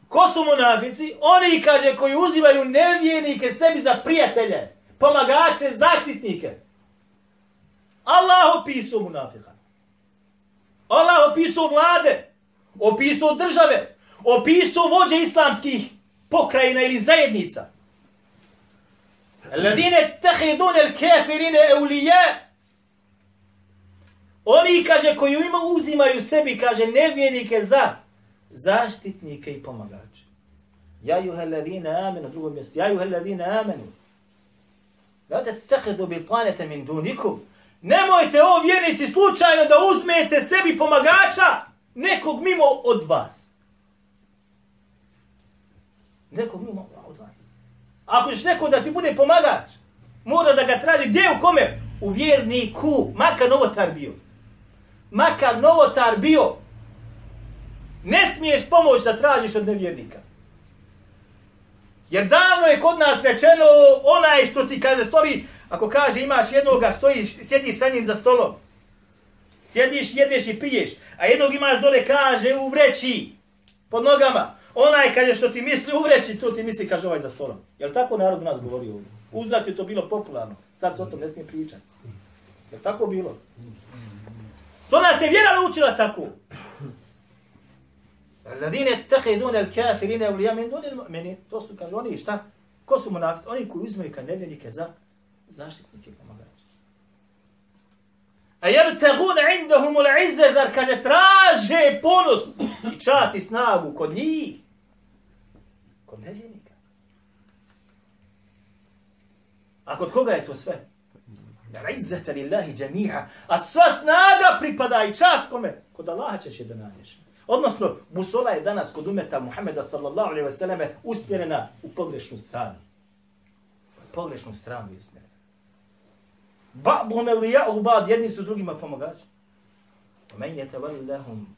B: Ko su munafici? Oni, kaže, koji uzivaju nevjernike sebi za prijatelje, pomagače, zaštitnike. Allah opisao munafika. Allah opisao vlade, opisao države, opisao vođe islamskih pokrajina ili zajednica. Ladine tehidun el kafirine eulije. Oni, kaže, koji ima uzimaju sebi, kaže, nevjenike za zaštitnike i pomagače. Ja juha alladhina amenu, drugo mjesto, ja juha alladhina amenu. Da te tehedu bi planete min dunikum. Nemojte o vjernici slučajno da uzmete sebi pomagača nekog mimo od vas. Nekog mimo od vas. Ako ćeš neko da ti bude pomagač, mora da ga traži gdje u kome? U vjerniku, makar novotar bio. Makar novotar bio, Ne smiješ pomoć da tražiš od nevjernika. Jer davno je kod nas rečeno onaj što ti kaže stoji, ako kaže imaš jednoga, stojiš, sjediš sa njim za stolom. Sjediš, jedeš i piješ. A jednog imaš dole, kaže, u vreći, pod nogama. Onaj kaže što ti misli u vreći, to ti misli, kaže ovaj za stolom. Jel tako narod nas govori ovdje? Uzrat je to bilo popularno. Sad se o tom ne smije pričati. Jel tako bilo? To nas je vjera naučila tako. Alladine tehidun el kafirine ulija min dunil mu'mini. To su, kaže, oni šta? Ko su munafici? Oni koji uzmeju ka nevjenike za zaštitnike pomagače. A jer te indahum ul izze, zar kaže, traže ponos i čat i snagu kod njih. Kod nevjenika. A kod koga je to sve? Izzeta lillahi džemiha. A sva snaga pripada i čast kome? Kod Allaha ćeš je da nađeš. Odnosno, musola je danas kod umeta Muhammeda sallallahu alaihi wa usmjerena u pogrešnu stranu. Pogrešnu stranu je usmjerena. Ba'buhum evlija'u ba'd, jedni su drugima pomagači. Men je tavallahum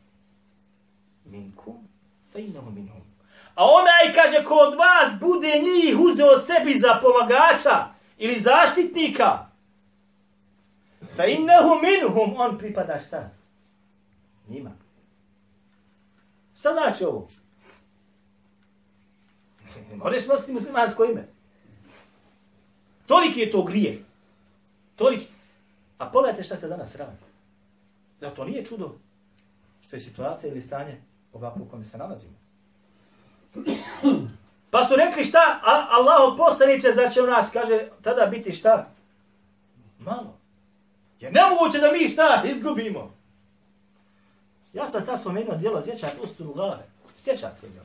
B: minkum, fe innahum minhum. A onaj kaže ko od vas bude njih uzeo sebi za pomagača ili zaštitnika, fe innehu minhum, on pripada šta? Njima. Šta znači ovo? [LAUGHS] Moraš nositi muslimansko ime. Toliki je to grije. Toliki. A pogledajte šta se danas radi. Zato nije čudo što je situacija ili stanje ovako u kome se nalazimo. [CLEARS THROAT] Pa su rekli šta? A Allah poslaniće za će u nas, kaže, tada biti šta? Malo. Je nemoguće da mi šta izgubimo. Ja sam ta spomenuo dijelo zječat Ustru glave. Zječat je ga.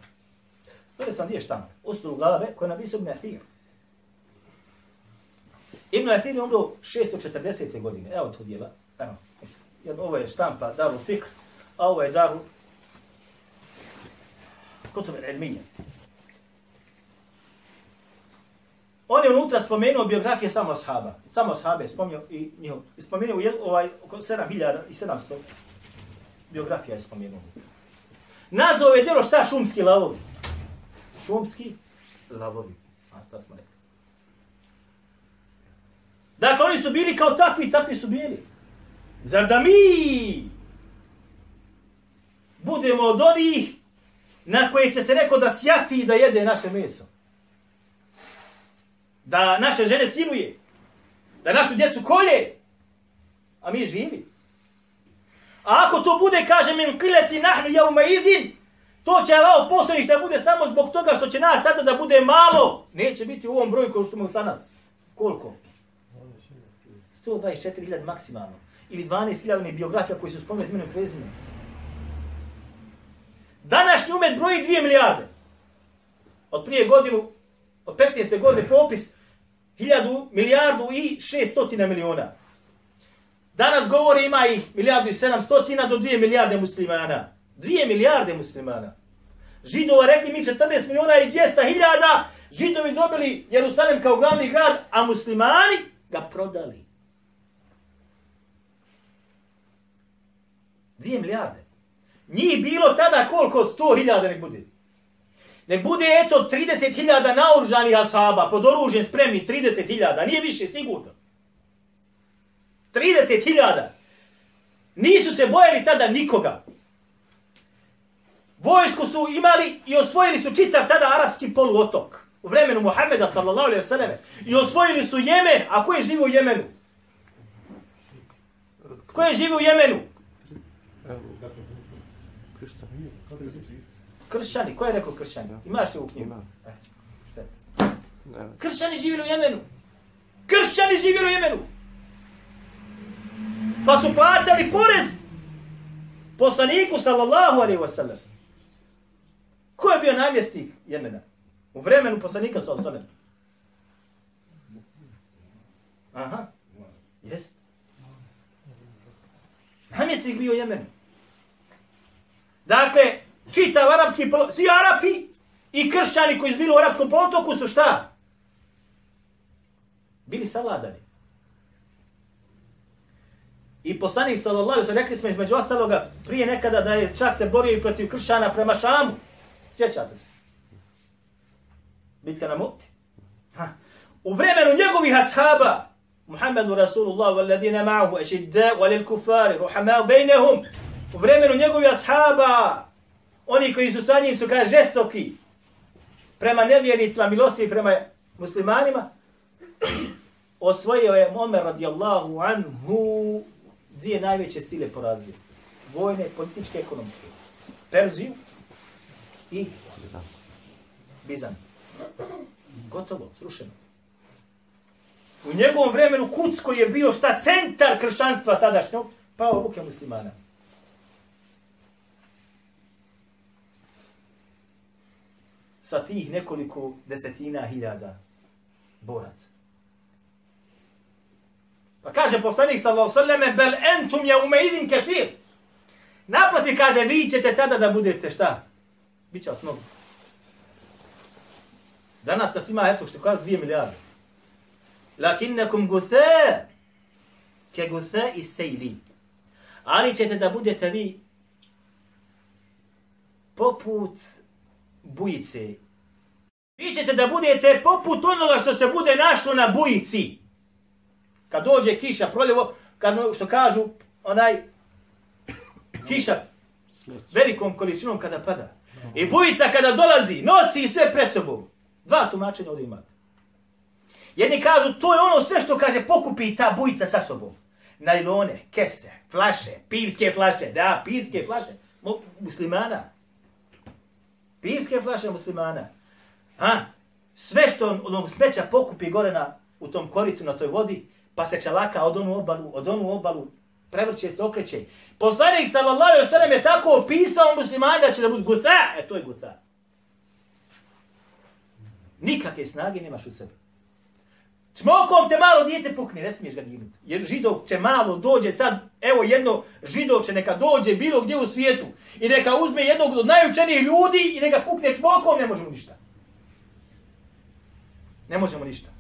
B: Gledaj sam dvije štame. Ustru glave koja nam visu Ibn Athir. Ibn Athir je umro 640. godine. Evo to dijela. Evo. Jer ovo je štampa Daru Fikr, a ovo je Daru Kutub Ilminje. On je unutra spomenuo biografije samo ashaba. Samo ashabe je spomenuo i njihov. Spomenuo je ovaj oko 7700 biografija je spomenuo. Nazvao je djelo šta šumski lavovi. Šumski lavovi. A, šta smo rekli. Dakle, oni su bili kao takvi, takvi su bili. Zar da mi budemo od onih na koje će se neko da sjati i da jede naše meso? Da naše žene siluje? Da našu djecu kolje? A mi živi? A ako to bude, kaže min kileti nahnu jauma idin, to će Allah poslaniš da bude samo zbog toga što će nas tada da bude malo. Neće biti u ovom broju kao što smo sa nas. Koliko? 124.000 maksimalno. Ili 12.000 biografija koji su spomenuti imenom prezime. Današnji umet broji 2 milijarde. Od prije godinu, od 15. godine propis, 1000 milijardu i 600 miliona. Danas govori ima ih milijardu i 700 do 2 milijarde muslimana. 2 milijarde muslimana. Židova rekli mi 14 miliona i 200 hiljada. Židovi dobili Jerusalem kao glavni grad, a muslimani ga prodali. 2 milijarde. Njih bilo tada koliko? 100 hiljada nek bude. Nek bude eto 30 hiljada naoružanih asaba, pod oružjem spremni 30 hiljada. Nije više sigurno. 30 hiljada. Nisu se bojali tada nikoga. Vojsku su imali i osvojili su čitav tada arapski poluotok. U vremenu Muhammeda sallallahu alaihi sallam. I osvojili su Jemen. A ko je živo u Jemenu? Ko je živo u Jemenu? Kršćani. Ko je rekao kršćani? Imaš li u knjigu? E, kršćani živjeli u Jemenu. Kršćani živjeli u Jemenu. Pa su plaćali porez poslaniku sallallahu alaihi wa sallam. Ko je bio namjestnik Jemena? U vremenu poslanika sallallahu alaihi wa sallam. Aha. Jest. Namjestnik bio Jemen. Dakle, čitav arapski polo... Svi Arapi i kršćani koji su bili u arapskom polotoku su šta? Bili savladani. I poslanik sallallahu alejhi ve rekli smo između ostaloga prije nekada da je čak se borio i protiv kršćana prema Šamu. Sjećate se? Bitka na Muti. Ha. U vremenu njegovih ashaba Muhammedu Rasulullah wal ladina ma'ahu ashidda wal kufar ruhama bainahum. U vremenu njegovih ashaba oni koji su sa njim su kaže žestoki prema nevjernicima, milosti prema muslimanima [CLEARS THROAT] osvojio je Omer radijallahu anhu dvije najveće sile porazio. Vojne, političke, ekonomske. Perziju i Bizan. Gotovo, srušeno. U njegovom vremenu Kuc koji je bio šta centar kršćanstva tadašnjog, pao ruke muslimana. Sa tih nekoliko desetina hiljada boraca. Pa kaže poslanik sallallahu alejhi ve bel entum ya umeidin ketir. Naproti kaže vi ćete tada da budete šta? Biće vas mnogo. Danas nas ima eto što kaže 2 milijarde. Lakinnekum guthe, ke guthe is-sayli. Ali ćete da budete vi poput bujice. Vi ćete da budete poput onoga što se bude našlo na bujici. Kad dođe kiša, proljevo, kad, što kažu, onaj, kiša velikom količinom kada pada. I bujica kada dolazi, nosi sve pred sobom. Dva tumačenja ovdje ima. Jedni kažu, to je ono sve što kaže, pokupi ta bujica sa sobom. Najlone, kese, flaše, pivske flaše, da, pivske flaše, muslimana. Pivske flaše muslimana. Ha? Sve što on, on smeća pokupi gore na, u tom koritu, na toj vodi, pa se čalaka od onu obalu, od onu obalu, prevrće se, okreće. Poslanik sallallahu alejhi ve sellem je tako opisao muslimane da će da budu guta, e to je guta. Nikakve snage nemaš u sebi. Čmokom te malo dijete pukne, ne smiješ ga dirnuti. Jer židov će malo dođe sad, evo jedno židov će neka dođe bilo gdje u svijetu i neka uzme jednog od najučenijih ljudi i neka pukne čmokom, ne možemo ništa. Ne možemo ništa.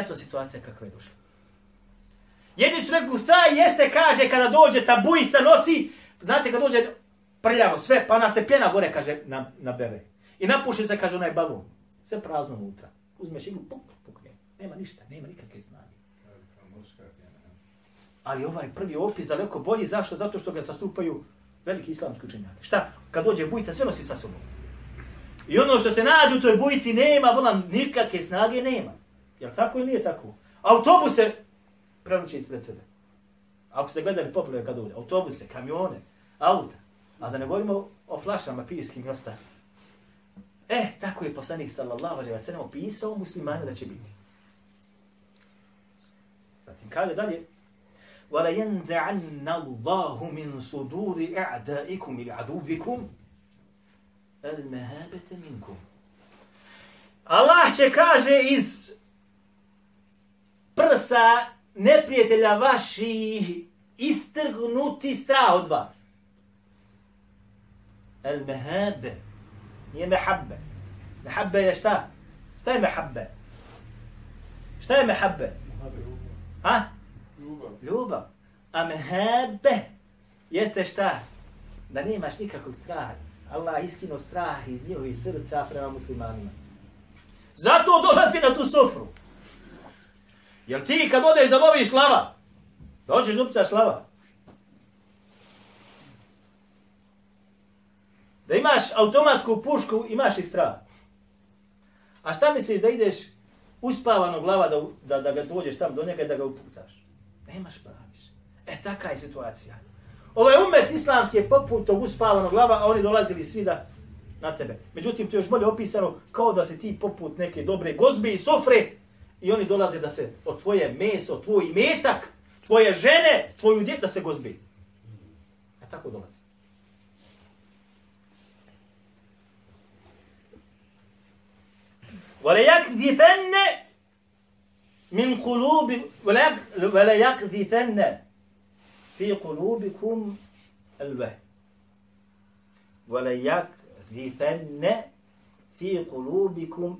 B: Eto situacija kakva je došla. Jedni su rekli, šta jeste, kaže, kada dođe ta bujica nosi, znate, kada dođe prljavo sve, pa ona se pjena gore, kaže, na, na bebe. I napuši se, kaže, onaj balon. Sve prazno unutra. Uzmeš iglu, puk, pukne. Nema ništa, nema nikakve snage. Ali ovaj prvi opis daleko bolji, zašto? Zato što ga zastupaju veliki islamski učenjaki. Šta? Kad dođe bujica, sve nosi sa sobom. I ono što se nađe u toj bujici nema, volan nikakve snage nema. Jel tako ili nije tako? Autobuse prevrće ispred sebe. Ako ste gledali poplove kad ovdje, autobuse, kamione, auta, a da ne govorimo o flašama pijskim i ostalim. E, tako je poslanik sallallahu alaihi wa sallam opisao muslimane da će biti. Zatim kaže dalje, وَلَا يَنْزَعَنَّ اللَّهُ مِنْ صُدُورِ اَعْدَائِكُمْ إِلْ عَدُوبِكُمْ الْمَهَابَةَ مِنْكُمْ Allah će kaže iz prsa neprijatelja vaših istrgnuti strah od vas. El mehabe. Nije mehabbe. Mehabbe je šta? Šta je mehabbe? Šta je mehabbe? Ha?
C: Ljubav.
B: Ljubav. A mehabbe jeste šta? Da nemaš nikakvog straha. Allah iskino strah iz njihovih srca prema muslimanima. Zato dolazi na tu sofru. Jel ti kad odeš da loviš slava, da hoćeš da slava? da imaš automatsku pušku, imaš li strah? A šta misliš da ideš uspavanog glava da, da, da ga dođeš tam do njega i da ga upucaš? Nemaš praviš. E, taka je situacija. je umet islamski je poput tog uspavanog glava, a oni dolazili svi da na tebe. Međutim, to je još bolje opisano kao da se ti poput neke dobre gozbe i sofre i oni dolaze da se od tvoje meso, tvoj imetak, tvoje žene, tvoju djet da se gozbi. E tako dolazi. ولا يكذفن من قلوب ولا ولا يكذفن في قلوبكم الوهن ولا يكذفن في قلوبكم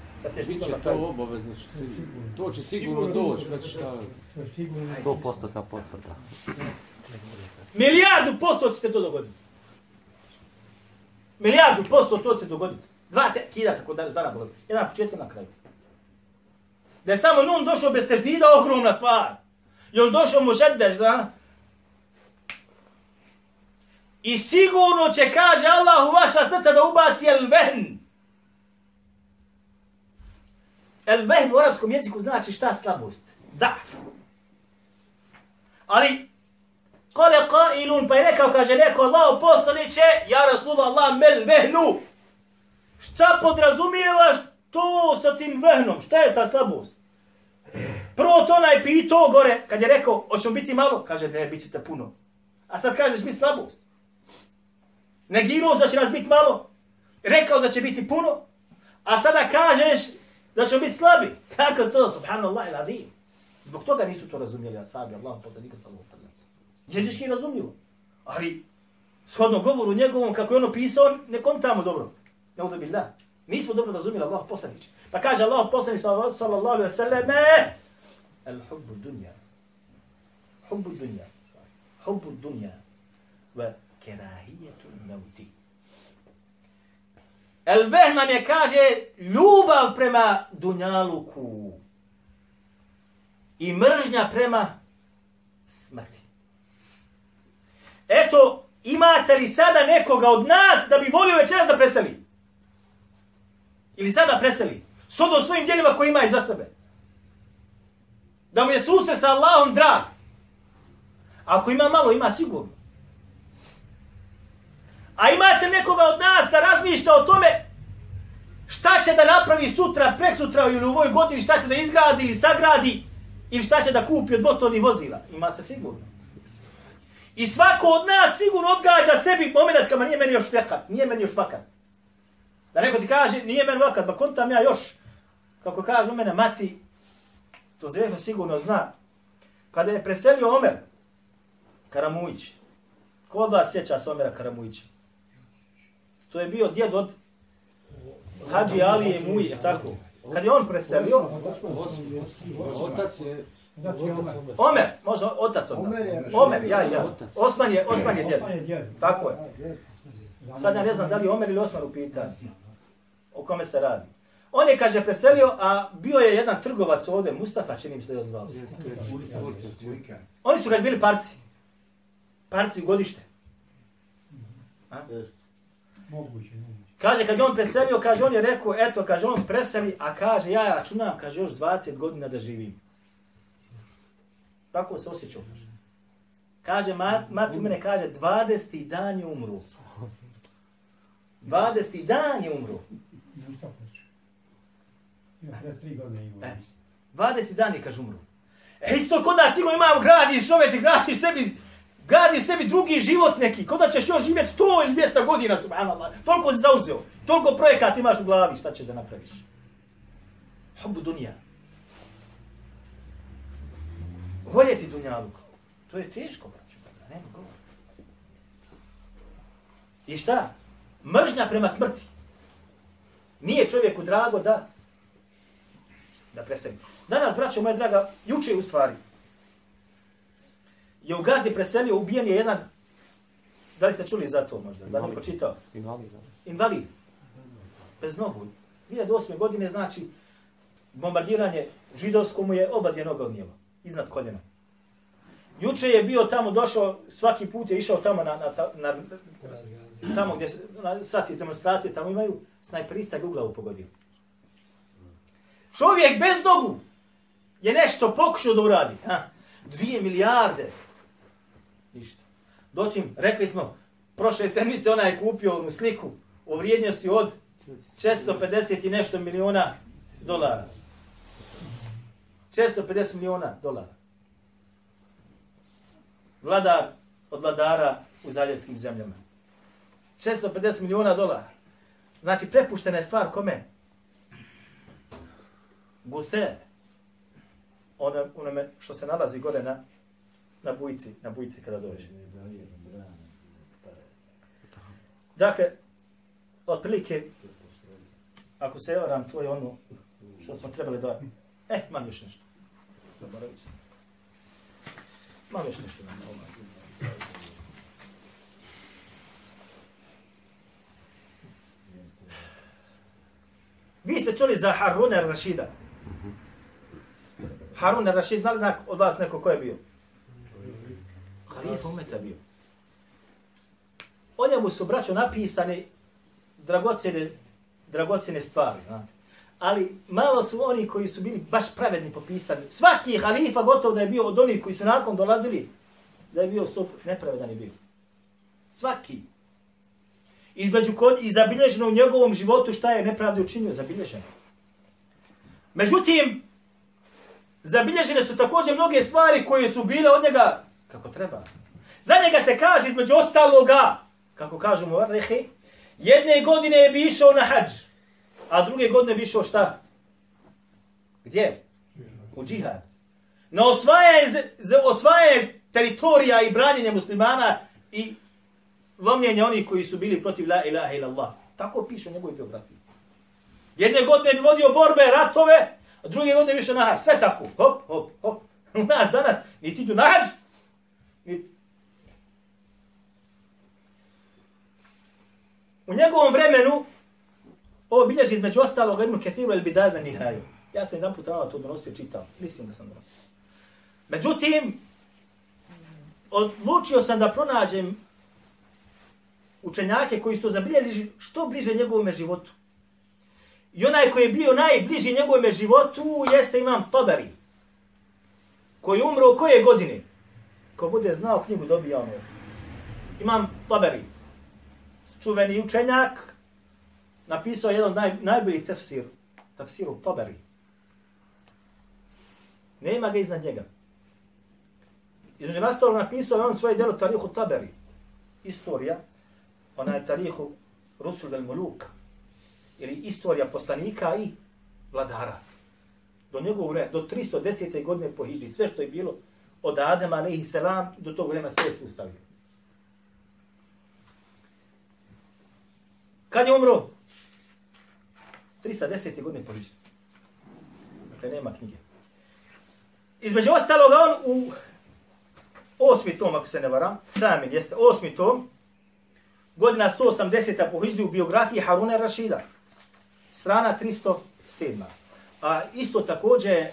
B: Sa
D: Biće to obavezno. sigurno. To će sigurno doći. Znači šta?
E: 100% potvrda.
B: Milijardu posto će se to dogoditi. Milijardu posto to će se dogoditi. Dva te, kida tako da dana bolazi. Jedan na početku, na kraju. Da je samo nun došao bez teždida, ogromna stvar. Još došao mu žedeš, da? I sigurno će, kaže Allah, u vaša srca da ubaci el vehn. El vehn u arapskom jeziku znači šta slabost? Da. Ali, kale qailun, pa je rekao, kaže, rekao Allah, poslaniće, ja Rasulallah, mel vehnu. Šta podrazumijevaš to sa tim vehnom? Šta je ta slabost? Prvo to onaj pitao gore, kad je rekao, hoćemo biti malo? Kaže, ne, bit ćete puno. A sad kažeš mi slabost. Negirao da će nas biti malo. Rekao da će biti puno. A sada kažeš da ćemo biti slabi. Kako to, subhanallah il adim. Zbog toga nisu to razumjeli ashabi, Allah poslanika sallallahu sallam. Jezički razumljivo. Ali, shodno govoru njegovom, kako je ono pisao, ne kontamo dobro. Ne uda da. Nismo dobro razumjeli Allah poslanić. Pa kaže Allah poslanić sallallahu alaihi sallam, el hubbu dunja. Hubbu dunja. Hubbu dunja. Ve kerahijetu mauti. El veh nam je, kaže, ljubav prema dunjaluku i mržnja prema smrti. Eto, imate li sada nekoga od nas da bi volio večeras da preseli? Ili sada preseli? S svojim djelima koje ima za sebe. Da mu je susret sa Allahom drag. Ako ima malo, ima sigurno. A imate nekoga od nas da razmišlja o tome šta će da napravi sutra, prek sutra ili u ovoj godini, šta će da izgradi ili sagradi ili šta će da kupi od motornih vozila. Ima se sigurno. I svako od nas sigurno odgađa sebi moment kama nije meni još vakat, nije meni još vakat. Da neko ti kaže, nije meni vakat, pa kontam ja još, kako kaže u mene mati, to zveho sigurno zna, kada je preselio Omer, Karamujić, ko od vas sjeća se Omera Karamujića? To je bio djed od Hadži Alije i Muje, tako? Kad je on preselio,
D: Otac je...
B: Omer, može otac onda.
A: Omer je-
B: Omer, ja, ja. Osman je, Osman je djed.
F: Je.
B: Tako je. Sad ja ne znam da li je Omer ili Osman u pitanju. O kome se radi. On je, kaže, preselio, a bio je jedan trgovac ovdje, Mustafa, čini mi se da je zvao. Oni su, kaže, bili parci. Parci u godište. A?
F: Moguće, moguće.
B: Kaže, kad je on preselio, kaže, on je rekao, eto, kaže, on preseli, a kaže, ja računam, kaže, još 20 godina da živim. Tako se osjećao, kaže. Kaže, ma, mati u mene kaže, 20. dan je umru. 20. dan je umru.
F: Mustafa. Ima 53 godine ima.
B: E. 20. dan je, kaže, umru. E, isto kod nas sigurno imamo, gradiš čoveče, gradiš sebi, gadi sebi drugi život neki, kod da ćeš još živjeti 100 ili 200 godina, subhanallah. Toliko si zauzeo, toliko projekata imaš u glavi, šta ćeš da napraviš? Hubu dunja. Voljeti dunjaluk. To je teško, braću, da nema govora. I šta? Mržnja prema smrti. Nije čovjeku drago da da preseli. Danas, braćo moja draga, juče u stvari, je u Gazi preselio, ubijen je jedan, da li ste čuli za to možda, da li neko čitao?
E: Invalid.
B: Invalid. Bez nogu. 2008. godine znači bombardiranje židovsko mu je oba dvije noga odnijelo. Iznad koljena. Juče je bio tamo, došao, svaki put je išao tamo na, na, na, na tamo gdje na, sati demonstracije tamo imaju, snajperista ga u glavu pogodio. Čovjek bez nogu je nešto pokušao da uradi. Ha? Dvije milijarde. Doći, rekli smo, prošle sedmice ona je kupio mu sliku u vrijednosti od 450 i nešto miliona dolara. 450 miliona dolara. Vladar od vladara u zaljevskim zemljama. 650 miliona dolara. Znači, prepuštena je stvar kome? Guse. Ono, onome što se nalazi gore na, na bujici, na bujici kada dođe. Dakle, otprilike, ako se varam, to je ono što smo trebali da... E, imam još nešto. Zaboravit ću. Imam još nešto. Na ovaj. čuli za Haruna al-Rashida? Harun al-Rashid, znali znak od vas neko ko je bio? Halifa umeta bio. O njemu su, braćo, napisane dragocene, dragocene stvari. Znate. Ali malo su oni koji su bili baš pravedni popisani. Svaki halifa gotovo da je bio od onih koji su nakon dolazili, da je bio stop, nepravedan je bio. Svaki. Između kod, i zabilježeno u njegovom životu šta je nepravde učinio, zabilježeno. Međutim, zabilježene su također mnoge stvari koje su bile od njega kako treba. Za njega se kaže između ostaloga, kako kažu mu Arrehi, jedne godine je bi išao na hađ, a druge godine bi išao šta? Gdje? U džihad. Na osvajanje, osvajanje teritorija i branjenje muslimana i lomljenje onih koji su bili protiv la ilaha ila Allah. Tako piše u njegovoj biografiji. Jedne godine bi vodio borbe, ratove, a druge godine više na hađ. Sve tako. Hop, hop, hop. [LAUGHS] U nas danas, niti tiđu na hađ, U njegovom vremenu, ovo bilježi između ostalog Ibn Kethiru el Bidal na Nihaju. Ja sam jedan put ono to donosio čitao. Mislim da sam donosio. Međutim, odlučio sam da pronađem učenjake koji su to zabilježili što bliže njegovom životu. I onaj koji je bio najbliži njegovom životu jeste imam Tabari. Koji umro u koje godine? Ko bude znao knjigu dobija ono. Imam Tabari čuveni učenjak, napisao jedan naj, najbolji tefsir, tefsir u Taberi. Nema ga iznad njega. Između nastalog napisao je on svoje djelo Tarihu Taberi. Istorija, ona je Tarihu Rusul del Muluk. Ili istorija poslanika i vladara. Do njegovog vremena, do 310. godine po Hidži, sve što je bilo od Adema, alaihi selam, do tog vremena sve je ustavio. Kad je umro? 310. godine po Hidžri. Dakle, nema knjige. Između ostaloga on u osmi tom, ako se ne varam, Samin jeste osmi tom, godina 180. po Hidžri u biografiji Haruna Rašida. Strana 307. A isto također,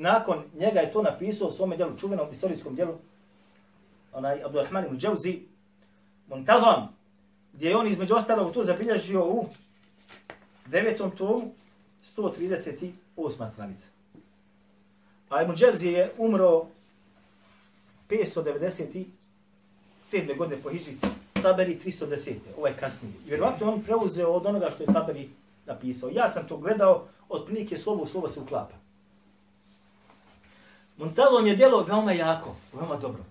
B: nakon njega je to napisao u svome djelu, čuvenom istorijskom djelu, onaj Abdurrahman ibn Džavzi, Muntazam, gdje je on između ostalog to zabilježio u devetom tomu, 138. stranica. A Ibn Džavzi je umro 597. godine po Hiži, Taberi 310. Ovo ovaj je kasnije. I vjerovatno on preuzeo od onoga što je Taberi napisao. Ja sam to gledao, otprilike slovo u slovo se uklapa. Muntazom je djelo veoma jako, veoma dobro.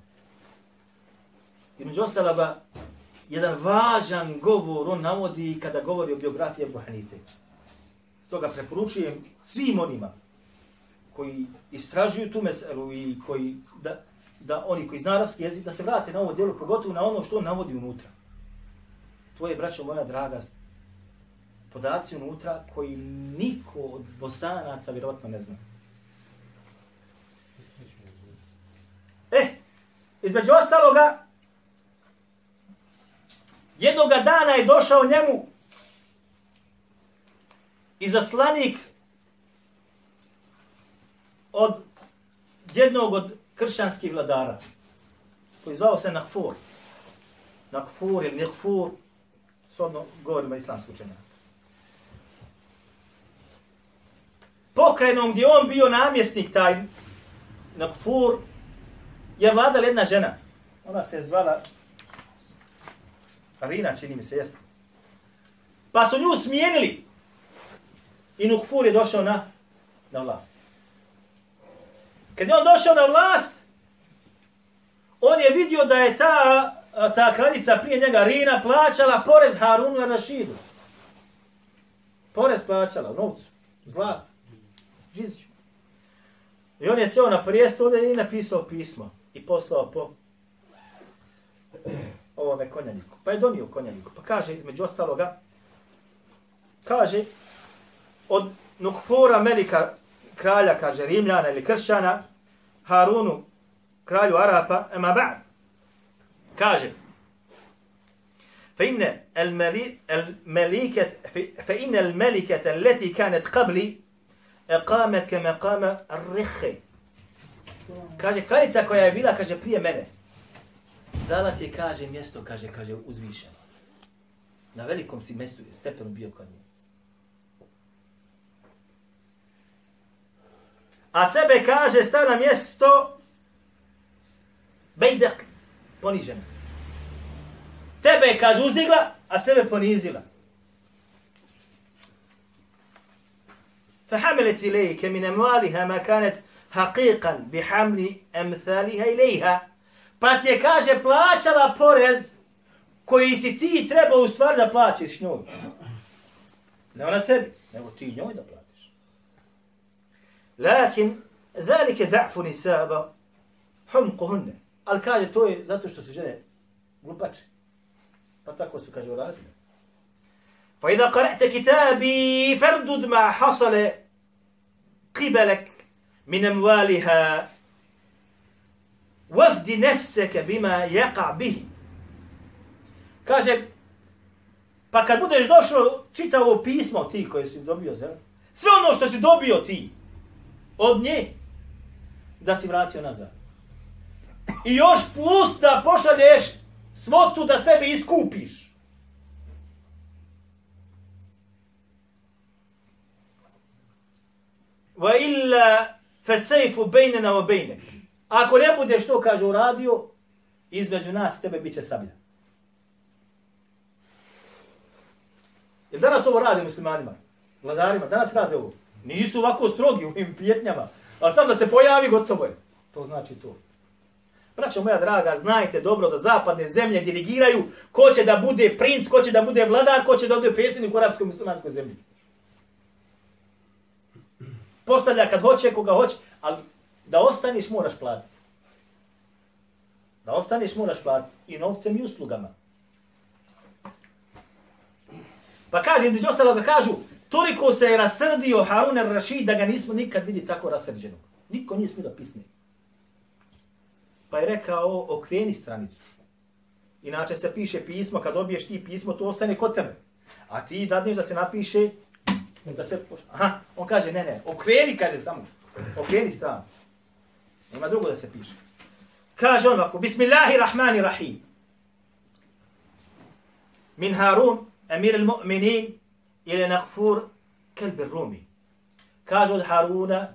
B: I među ostaloga, jedan važan govor on navodi kada govori o biografiji Ebu Hanife. Stoga preporučujem svim onima koji istražuju tu meselu i koji, da, da oni koji zna arapski jezik, da se vrate na ovo djelo, pogotovo na ono što on navodi unutra. To je, braćo moja draga, podaci unutra koji niko od bosanaca vjerovatno ne zna. E, između ostaloga, Jednoga dana je došao njemu izaslanik od jednog od kršćanskih vladara, koji zvao se Nakfur. Nakfur ili Nikfur, sodno govorimo islamsku učenjaka. Pokrajnom gdje on bio namjesnik taj Nakfur, je vladala jedna žena. Ona se zvala Rina čini mi se, jeste. Pa su nju smijenili. I Nukfur je došao na, na vlast. Kad je on došao na vlast, on je vidio da je ta, ta kraljica prije njega, Rina, plaćala porez Harunu na Rašidu. Porez plaćala, novcu, zlat, džizju. I on je seo na prijestu i napisao pismo i poslao po ovome konjaniku. Pa je donio konjaniku. Pa kaže, između ostaloga, kaže, od Nukfura Melika, kralja, kaže, Rimljana ili Kršćana, Harunu, kralju Arapa, ema ba'd, kaže, فإن الملي الملكة فإن الملكة التي كانت قبلي قامت كما قام الرخ kaže kraljica koja je bila kaže prije mene dala ti kaže mjesto kaže kaže uzvišeno na velikom si mjestu stepenu bio kod nje a sebe kaže stav na mjesto bejdak poniženost Tebe je, kaže, uzdigla, a sebe ponizila. فحملت إليك من أموالها ما كانت حقيقا بحمل أمثالها إليها pa ti je, kaže, plaćala porez koji si ti treba u stvari da plaćiš njoj. Ne ona tebi, nego ti njoj da platiš. Lakin, zalike da'fu nisaba humquhunne. Ali kaže, to je zato što su žene glupače. Pa tako su, kaže, uradili. Fa idha qara'ta kitabi fardud ma hasale qibalak min amwaliha wafdi nafsaka bima yaqa bihi. Kaže, pa kad budeš došao čitavo pismo ti koje si dobio, zel? sve ono što si dobio ti od nje, da si vratio nazad. I još plus da pošalješ svotu da sebe iskupiš. Wa illa Fesejfu bejnena wa bejnek. Ako ne budeš to, kaže, uradio, između nas i tebe bit će sablja. Jer danas ovo radi muslimanima, vladarima, danas rade ovo. Nisu ovako strogi u ovim pjetnjama, ali sam da se pojavi, gotovo je. To znači to. Braćo moja draga, znajte dobro da zapadne zemlje dirigiraju ko će da bude princ, ko će da bude vladar, ko će da bude predsjednik u arapskoj muslimanskoj zemlji. Postavlja kad hoće, koga hoće, ali da ostaniš moraš platiti. Da ostaniš moraš platiti i novcem i uslugama. Pa kaže, između ostaloga kažu, toliko se je rasrdio Harun al-Rashid da ga nismo nikad vidi tako rasrđenog. Niko nije smio da pisne. Pa je rekao, okreni stranicu. Inače se piše pismo, kad dobiješ ti pismo, to ostane kod tebe. A ti dadneš da se napiše, da se... Aha, on kaže, ne, ne, okreni, kaže samo. Okreni stranu. Nema drugo da se piše. Kaže on ovako, Bismillahirrahmanirrahim. Min Harun, emir il-mu'minin, ili nakfur kelbi rumi. Kaže od Haruna,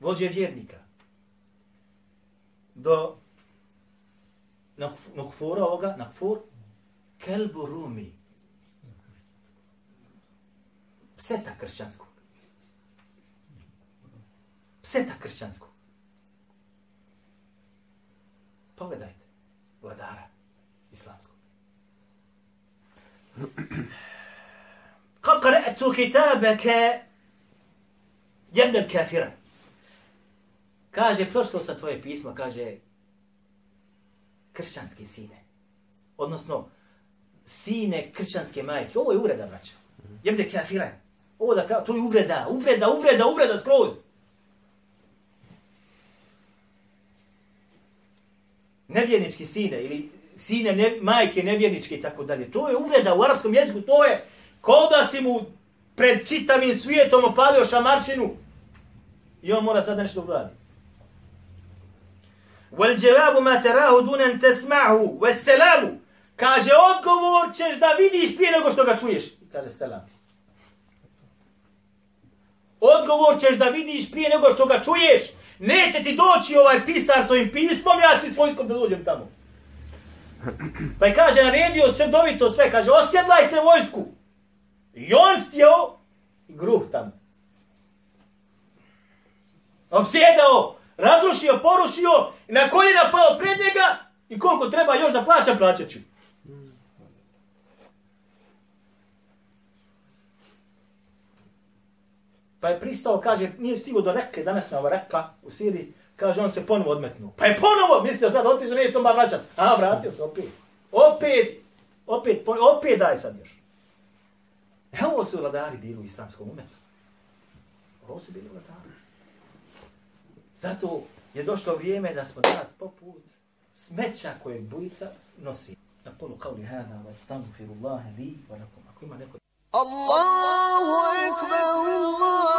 B: vođe vjernika do nakfura ovoga, nakfur, kelbu rumi. Pseta kršćanskog. Pseta kršćanskog. Pogledajte, vladara islamskog. Kad qara'tu kitabaka jebna kafira. Kaže, prošlo sa tvoje pismo, kaže, kršćanski sine. Odnosno, sine kršćanske majke. Ovo je ureda, braćo. Jebde kafira. Ovo da kao, to je uvreda, uvreda, uvreda, uvreda skroz. Nevjernički sine ili sine ne, majke nevjerničke i tako dalje. To je uvreda u arapskom jeziku, to je kao da si mu pred čitavim svijetom opalio šamarčinu i on mora sad nešto uraditi. والجواب ما تراه دون ان تسمعه والسلام kaže odgovor ćeš da vidiš prije nego što ga čuješ kaže selam odgovor ćeš da vidiš prije nego što ga čuješ. Neće ti doći ovaj pisar svojim pismom ja ću svojskom da dođem tamo. [CLEARS THROAT] Pa je kaže naredio sve dovito sve. Kaže osjedlajte vojsku. I on stjeo gruh tamo. Obsjedao razrušio, porušio, na koljena pao pred njega i koliko treba još da plaćam, plaćat ću. Pa je pristao, kaže, nije stigo do reke, danas me ova reka u Siriji, kaže, on se ponovo odmetnuo. Pa je ponovo, mislio sad, otišao, nije se onda vraćan. A, vratio se opet. Opet, opet, opet daj sad još. Evo su vladari bili u islamskom umetu. Ovo su bili vladari. Zato je došlo vrijeme da smo danas poput smeća koje bujica nosi.
A: Na polu kao hada, wa stanu li, wa lakum. Ako ima neko... Allahu ekber, Allahu ekber.